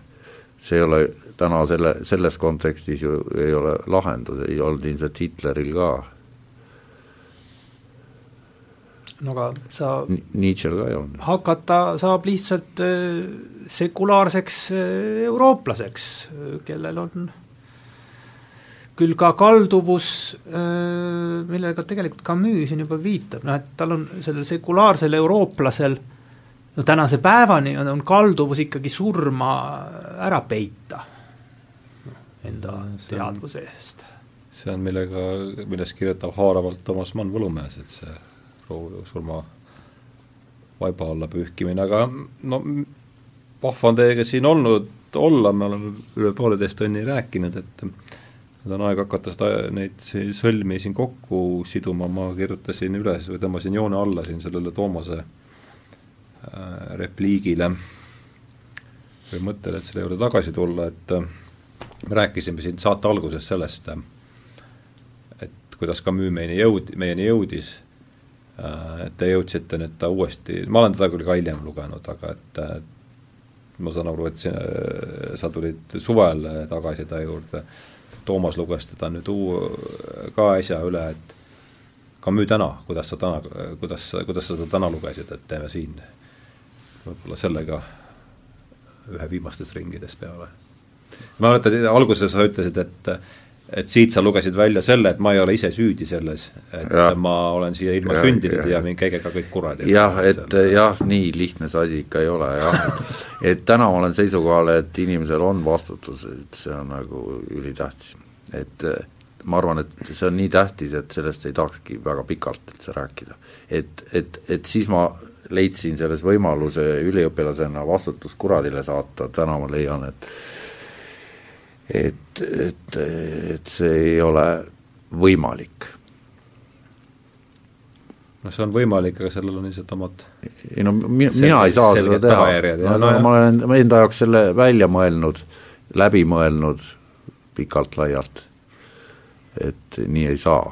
see ei ole täna selle, selles kontekstis ju ei ole lahendus, ei olnud ilmselt Hitleril ka. no aga sa Nietzsche'l ka ei olnud. hakata saab lihtsalt äh, sekulaarseks äh, eurooplaseks, kellel on küll ka kalduvus, äh, millega tegelikult Camus siin juba viitab, noh et tal on sellel sekulaarsel eurooplasel no tänase päevani on, on kalduvus ikkagi surma ära peita enda teadvuse eest. see on, millega, millest kirjutab haaravalt Toomas Mann Võlumäes, et see surma vaiba alla pühkimine, aga no vahva on teiega siin olnud olla, me oleme üle pooleteist tunni rääkinud, et nüüd on aeg hakata seda, neid sõlmi siin kokku siduma, ma kirjutasin üles või tõmbasin joone alla siin sellele Toomase repliigile või mõttele, et selle juurde tagasi tulla, et äh, me rääkisime siin saate alguses sellest, et kuidas Camus meini jõud-, meieni jõudis, et te jõudsite nüüd ta uuesti, ma olen teda küll ka hiljem lugenud, aga et ma saan aru, et sina, sa tulid suvel tagasi ta juurde, Toomas luges teda nüüd uu-, ka äsja üle, et Camus täna, kuidas sa täna, kuidas, kuidas sa seda täna lugesid, et teeme siin võib-olla sellega ühe viimastest ringidest peale ma mäletan, alguses sa ütlesid, et et siit sa lugesid välja selle, et ma ei ole ise süüdi selles, et ja. ma olen siia ilma ja, sündinud ja, ja mind käige ka kõik kurad. jah, et jah, nii lihtne see asi ikka ei ole jah et täna ma olen seisukohal, et inimesel on vastutus, et see on nagu ülitähtis. et ma arvan, et see on nii tähtis, et sellest ei tahakski väga pikalt üldse rääkida. et, et, et siis ma leidsin selles võimaluse üliõpilasena vastutust kuradile saata, täna ma leian, et et, et, et see ei ole võimalik. noh, see on võimalik, aga sellel on lihtsalt omad ei no mi-, mina ei saa seda teha, no, no, ma olen enda jaoks selle välja mõelnud, läbi mõelnud pikalt-laialt, et nii ei saa.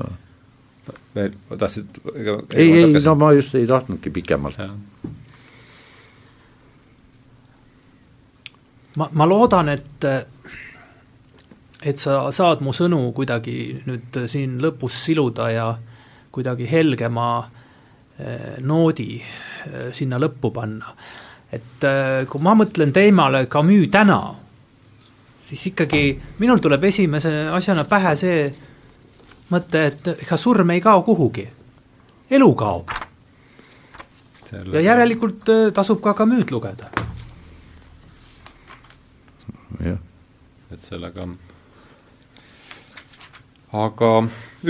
noh. Veel, tahtsid ei, ei, no ma just ei tahtnudki pikemalt. Ma, ma loodan, et et sa saad mu sõnu kuidagi nüüd siin lõpus siluda ja kuidagi helgema eh, noodi eh, sinna lõppu panna. et eh, kui ma mõtlen teemale Camus täna, siis ikkagi minul tuleb esimese asjana pähe see mõte, et ega surm ei kao kuhugi, elu kaob. ja järelikult tasub ka Camus'd lugeda. Et sellega aga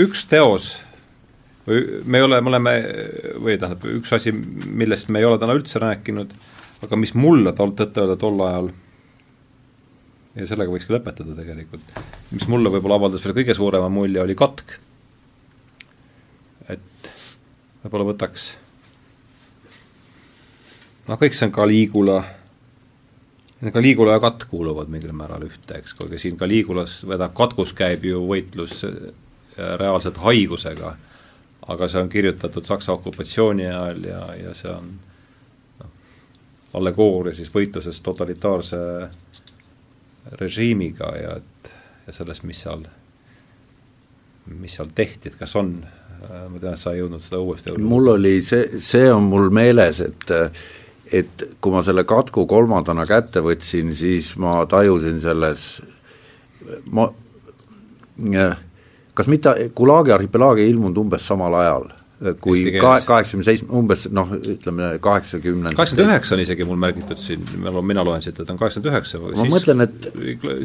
üks teos me ei ole, me oleme, või tähendab, üks asi, millest me ei ole täna üldse rääkinud, aga mis mulle tol, tõtt-öelda tol ajal ja sellega võikski lõpetada tegelikult, mis mulle võib-olla avaldas veel kõige suurema mulje, oli katk. et võib-olla võtaks noh, kõik see on Caligula. Ka Liigula ja katk kuuluvad mingil määral ühte, eks, kuigi siin ka Liigulas, tähendab katkus käib ju võitlus äh, reaalselt haigusega, aga see on kirjutatud Saksa okupatsiooni ajal ja, ja see on noh, allegooria siis võitluses totalitaarse režiimiga ja et ja sellest, mis seal, mis seal tehti, et kas on, ma tean, et sa ei jõudnud seda uuesti mul oli see, see on mul meeles, et et kui ma selle katku kolmandana kätte võtsin, siis ma tajusin selles, ma, kas mitte Gulagi arhipelaag ei ilmunud umbes samal ajal kui kaheksakümne seitsme, umbes noh, ütleme kaheksakümnenda kaheksakümmend üheksa on isegi mul märgitud siin, mina loen siit, et on kaheksakümmend üheksa, ma siis, mõtlen, et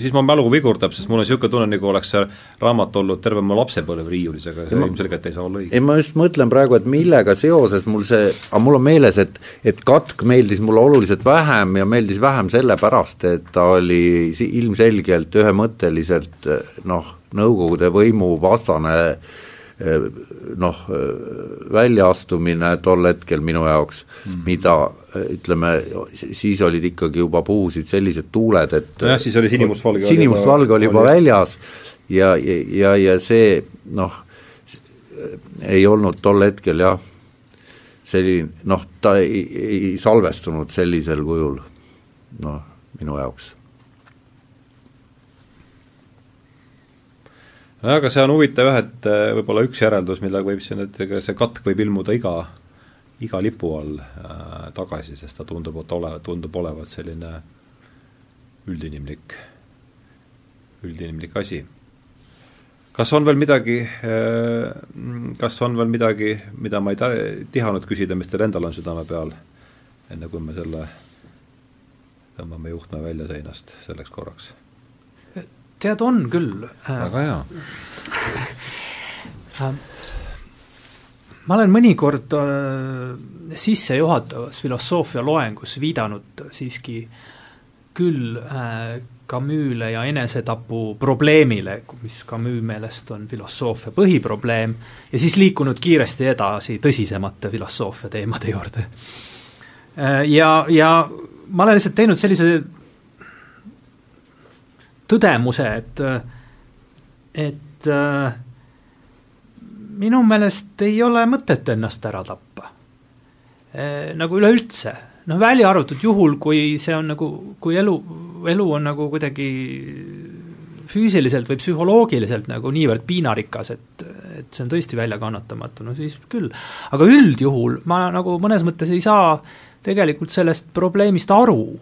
siis mu mälu vigurdab, sest mul on niisugune tunne, nagu oleks see raamat olnud terve mu lapsepõlv riiulis, aga see ilmselgelt ei saa olla õige. ei, ma just mõtlen praegu, et millega seoses mul see, aga mul on meeles, et et katk meeldis mulle oluliselt vähem ja meeldis vähem sellepärast, et ta oli ilmselgelt ühemõtteliselt noh, Nõukogude võimu vastane äh, noh, väljaastumine tol hetkel minu jaoks mm, -hmm. mida ütleme, siis olid ikkagi juba puhusid sellised tuuled, et nojah, siis oli sinimustvalge sinimustvalge oli juba väljas ja, ja, ja, ja see noh, ei olnud tol hetkel jah, selline noh, ta ei, ei salvestunud sellisel kujul noh, minu jaoks no aga see on huvitav jah, et äh, võib-olla üks järeldus, millega võib siin, et ega see katk võib ilmuda iga, iga lipu all äh, tagasi, sest ta tundub, et ole, tundub olevat selline üldinimlik, üldinimlik asi. kas on veel midagi äh,, kas on veel midagi, mida ma ei ta-, tihanud küsida, mis teil endal on südame peal, enne kui me selle tõmbame juhtme välja seinast selleks korraks tead, on küll. väga hea *laughs* äh, ma olen mõnikord äh, sissejuhatavas filosoofia loengus viidanud siiski küll äh, Camus'le ja enesetapu probleemile, mis Camus' meelest on filosoofia põhiprobleem, ja siis liikunud kiiresti edasi tõsisemate filosoofia teemade juurde. ja, ja ma olen lihtsalt teinud sellise tõdemuse, et, et äh, minu meelest ei ole mõtet ennast ära tappa e,. nagu üleüldse, noh välja arvatud juhul, kui see on nagu, kui elu, elu on nagu kuidagi füüsiliselt või psühholoogiliselt nagu niivõrd piinarikas, et, et see on tõesti väljakannatamatu, no siis küll. aga üldjuhul ma nagu mõnes mõttes ei saa tegelikult sellest probleemist aru.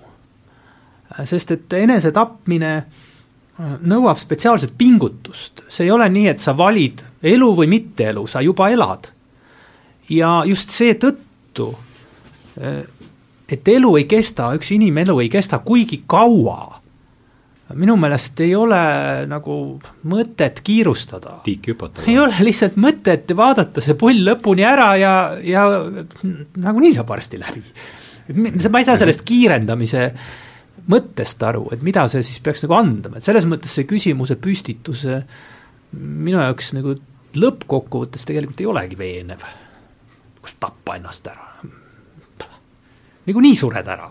sest et enesetapmine äh, nõuab spetsiaalset pingutust, see ei ole nii, et sa valid elu või mitteelu, sa juba elad. ja just seetõttu, et elu ei kesta, üks inimelu ei kesta kuigi kaua, minu meelest ei ole nagu mõtet kiirustada. tiiki hüpata. ei ole lihtsalt mõtet vaadata see pull lõpuni ära ja, ja nagunii saab varsti läbi. ma ei saa sellest kiirendamise äh, mõttest aru, et mida see siis peaks nagu andma, et selles mõttes see küsimuse püstituse minu jaoks nagu lõppkokkuvõttes tegelikult ei olegi veenev. kus tappa ennast ära. niikuinii sured ära.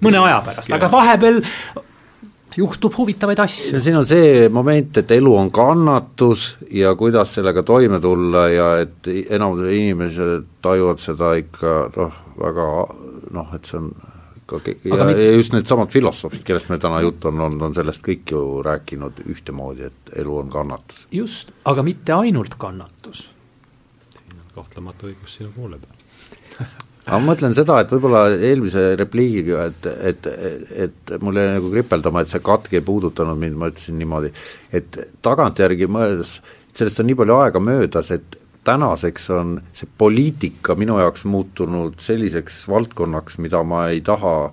mõne aja pärast, aga vahepeal juhtub huvitavaid asju. siin on see moment, et elu on kannatus ja kuidas sellega toime tulla ja et enamus inimesed tajuvad seda ikka noh, väga noh, et see on ka ja, mit... ja just needsamad filosoofid, kellest meil täna juttu on olnud, on sellest kõik ju rääkinud ühtemoodi, et elu on kannatus. just, aga mitte ainult kannatus. siin on kahtlemata õigus sinu poole peal aga ma mõtlen seda, et võib-olla eelmise repliigiga, et, et, et mul jäi nagu kripeldama, et see katk ei puudutanud mind, ma ütlesin niimoodi, et tagantjärgi mõeldes, sellest on nii palju aega möödas, et tänaseks on see poliitika minu jaoks muutunud selliseks valdkonnaks, mida ma ei taha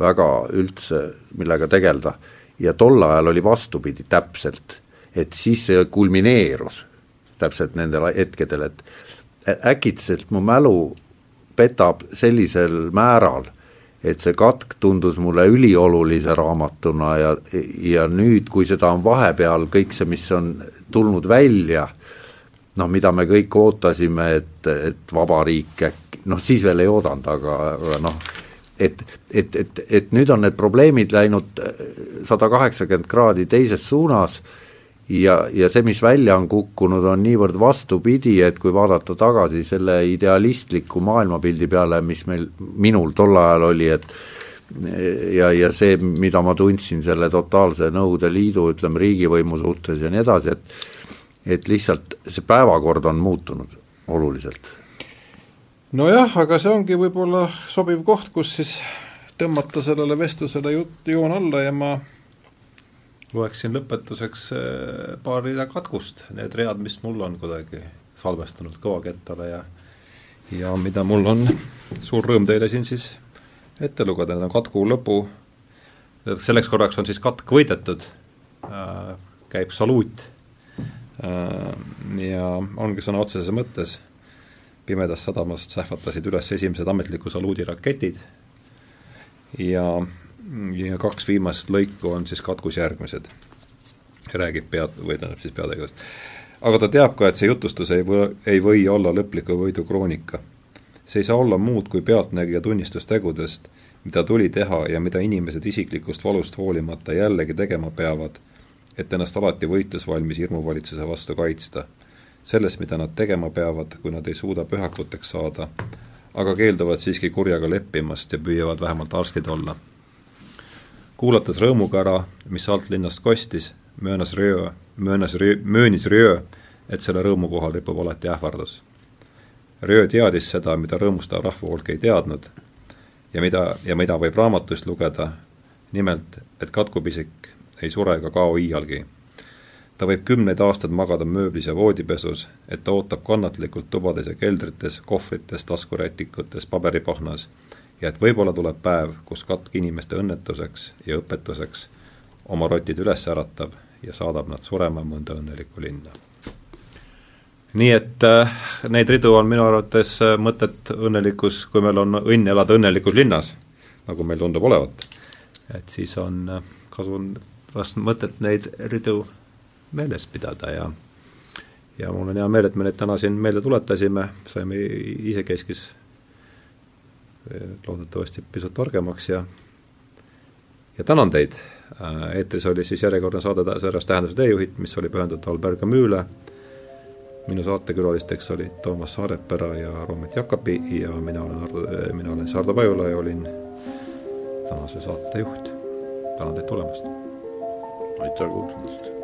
väga üldse millega tegeleda. ja tol ajal oli vastupidi täpselt, et siis see kulmineerus täpselt nendel hetkedel, et äkitselt mu mälu petab sellisel määral, et see katk tundus mulle üliolulise raamatuna ja, ja nüüd, kui seda on vahepeal kõik see, mis on tulnud välja noh, mida me kõik ootasime, et, et vabariik äkki, noh siis veel ei oodanud, aga, aga noh, et, et, et, et nüüd on need probleemid läinud sada kaheksakümmend kraadi teises suunas ja, ja see, mis välja on kukkunud, on niivõrd vastupidi, et kui vaadata tagasi selle idealistliku maailmapildi peale, mis meil, minul tol ajal oli, et ja, ja see, mida ma tundsin selle totaalse Nõukogude Liidu, ütleme, riigivõimu suhtes ja nii edasi, et et lihtsalt see päevakord on muutunud oluliselt. nojah, aga see ongi võib-olla sobiv koht, kus siis tõmmata sellele vestlusele jutt, joon alla ja ma loeksin lõpetuseks äh, paar rida katkust, need read, mis mul on kuidagi salvestunud kõvakettale ja ja mida mul on suur rõõm teile siin siis ette lugeda, need on katku lõpu, selleks korraks on siis katk võidetud, äh, käib saluut ja ongi sõna otseses mõttes, pimedast sadamast sähvatasid üles esimesed ametliku saluudi raketid ja, ja kaks viimast lõiku on siis katkus järgmised. räägib pead, või tähendab siis peategelast. aga ta teab ka, et see jutustus ei või, ei või olla lõpliku võidu kroonika. see ei saa olla muud kui pealtnägija tunnistus tegudest, mida tuli teha ja mida inimesed isiklikust valust hoolimata jällegi tegema peavad et ennast alati võitlusvalmis hirmuvalitsuse vastu kaitsta. selles, mida nad tegema peavad, kui nad ei suuda pühakuteks saada, aga keelduvad siiski kurjaga leppimast ja püüavad vähemalt arstid olla. kuulates rõõmuga ära, mis altlinnast kostis, möönas Röö, möönas Röö, möönis Röö, et selle rõõmu kohal ripub alati ähvardus. Röö teadis seda, mida rõõmustav rahvahulk ei teadnud ja mida, ja mida võib raamatust lugeda, nimelt, et katkupisik ei sure ega kao iialgi. ta võib kümneid aastaid magada mööblis ja voodipesus, et ta ootab kannatlikult tubades ja keldrites, kohvrites, taskurätikutes, paberipahnas ja et võib-olla tuleb päev, kus katk inimeste õnnetuseks ja õpetuseks oma rotid üles äratab ja saadab nad surema mõnda õnnelikku linna. nii et äh, neid ridu on minu arvates äh, mõtet õnnelikus, kui meil on õnn elada õnnelikus linnas, nagu meil tundub olevat, et siis on äh, kasu, vast mõtet neid ridu meeles pidada ja ja mul on hea meel, et me neid täna siin meelde tuletasime, saime isekeskis äh, loodetavasti pisut targemaks ja ja tänan teid Äh, eetris oli siis järjekordne saade Säras tähenduse teejuhid, mis oli pühendatud Albert Camus'le, minu saatekülalisteks olid Toomas Saarepera ja Roomet Jakapi ja mina olen Ardo, mina olen Sardo Pajula ja olin tänase saate juht. tänan teid tulemast! weiter gut musst.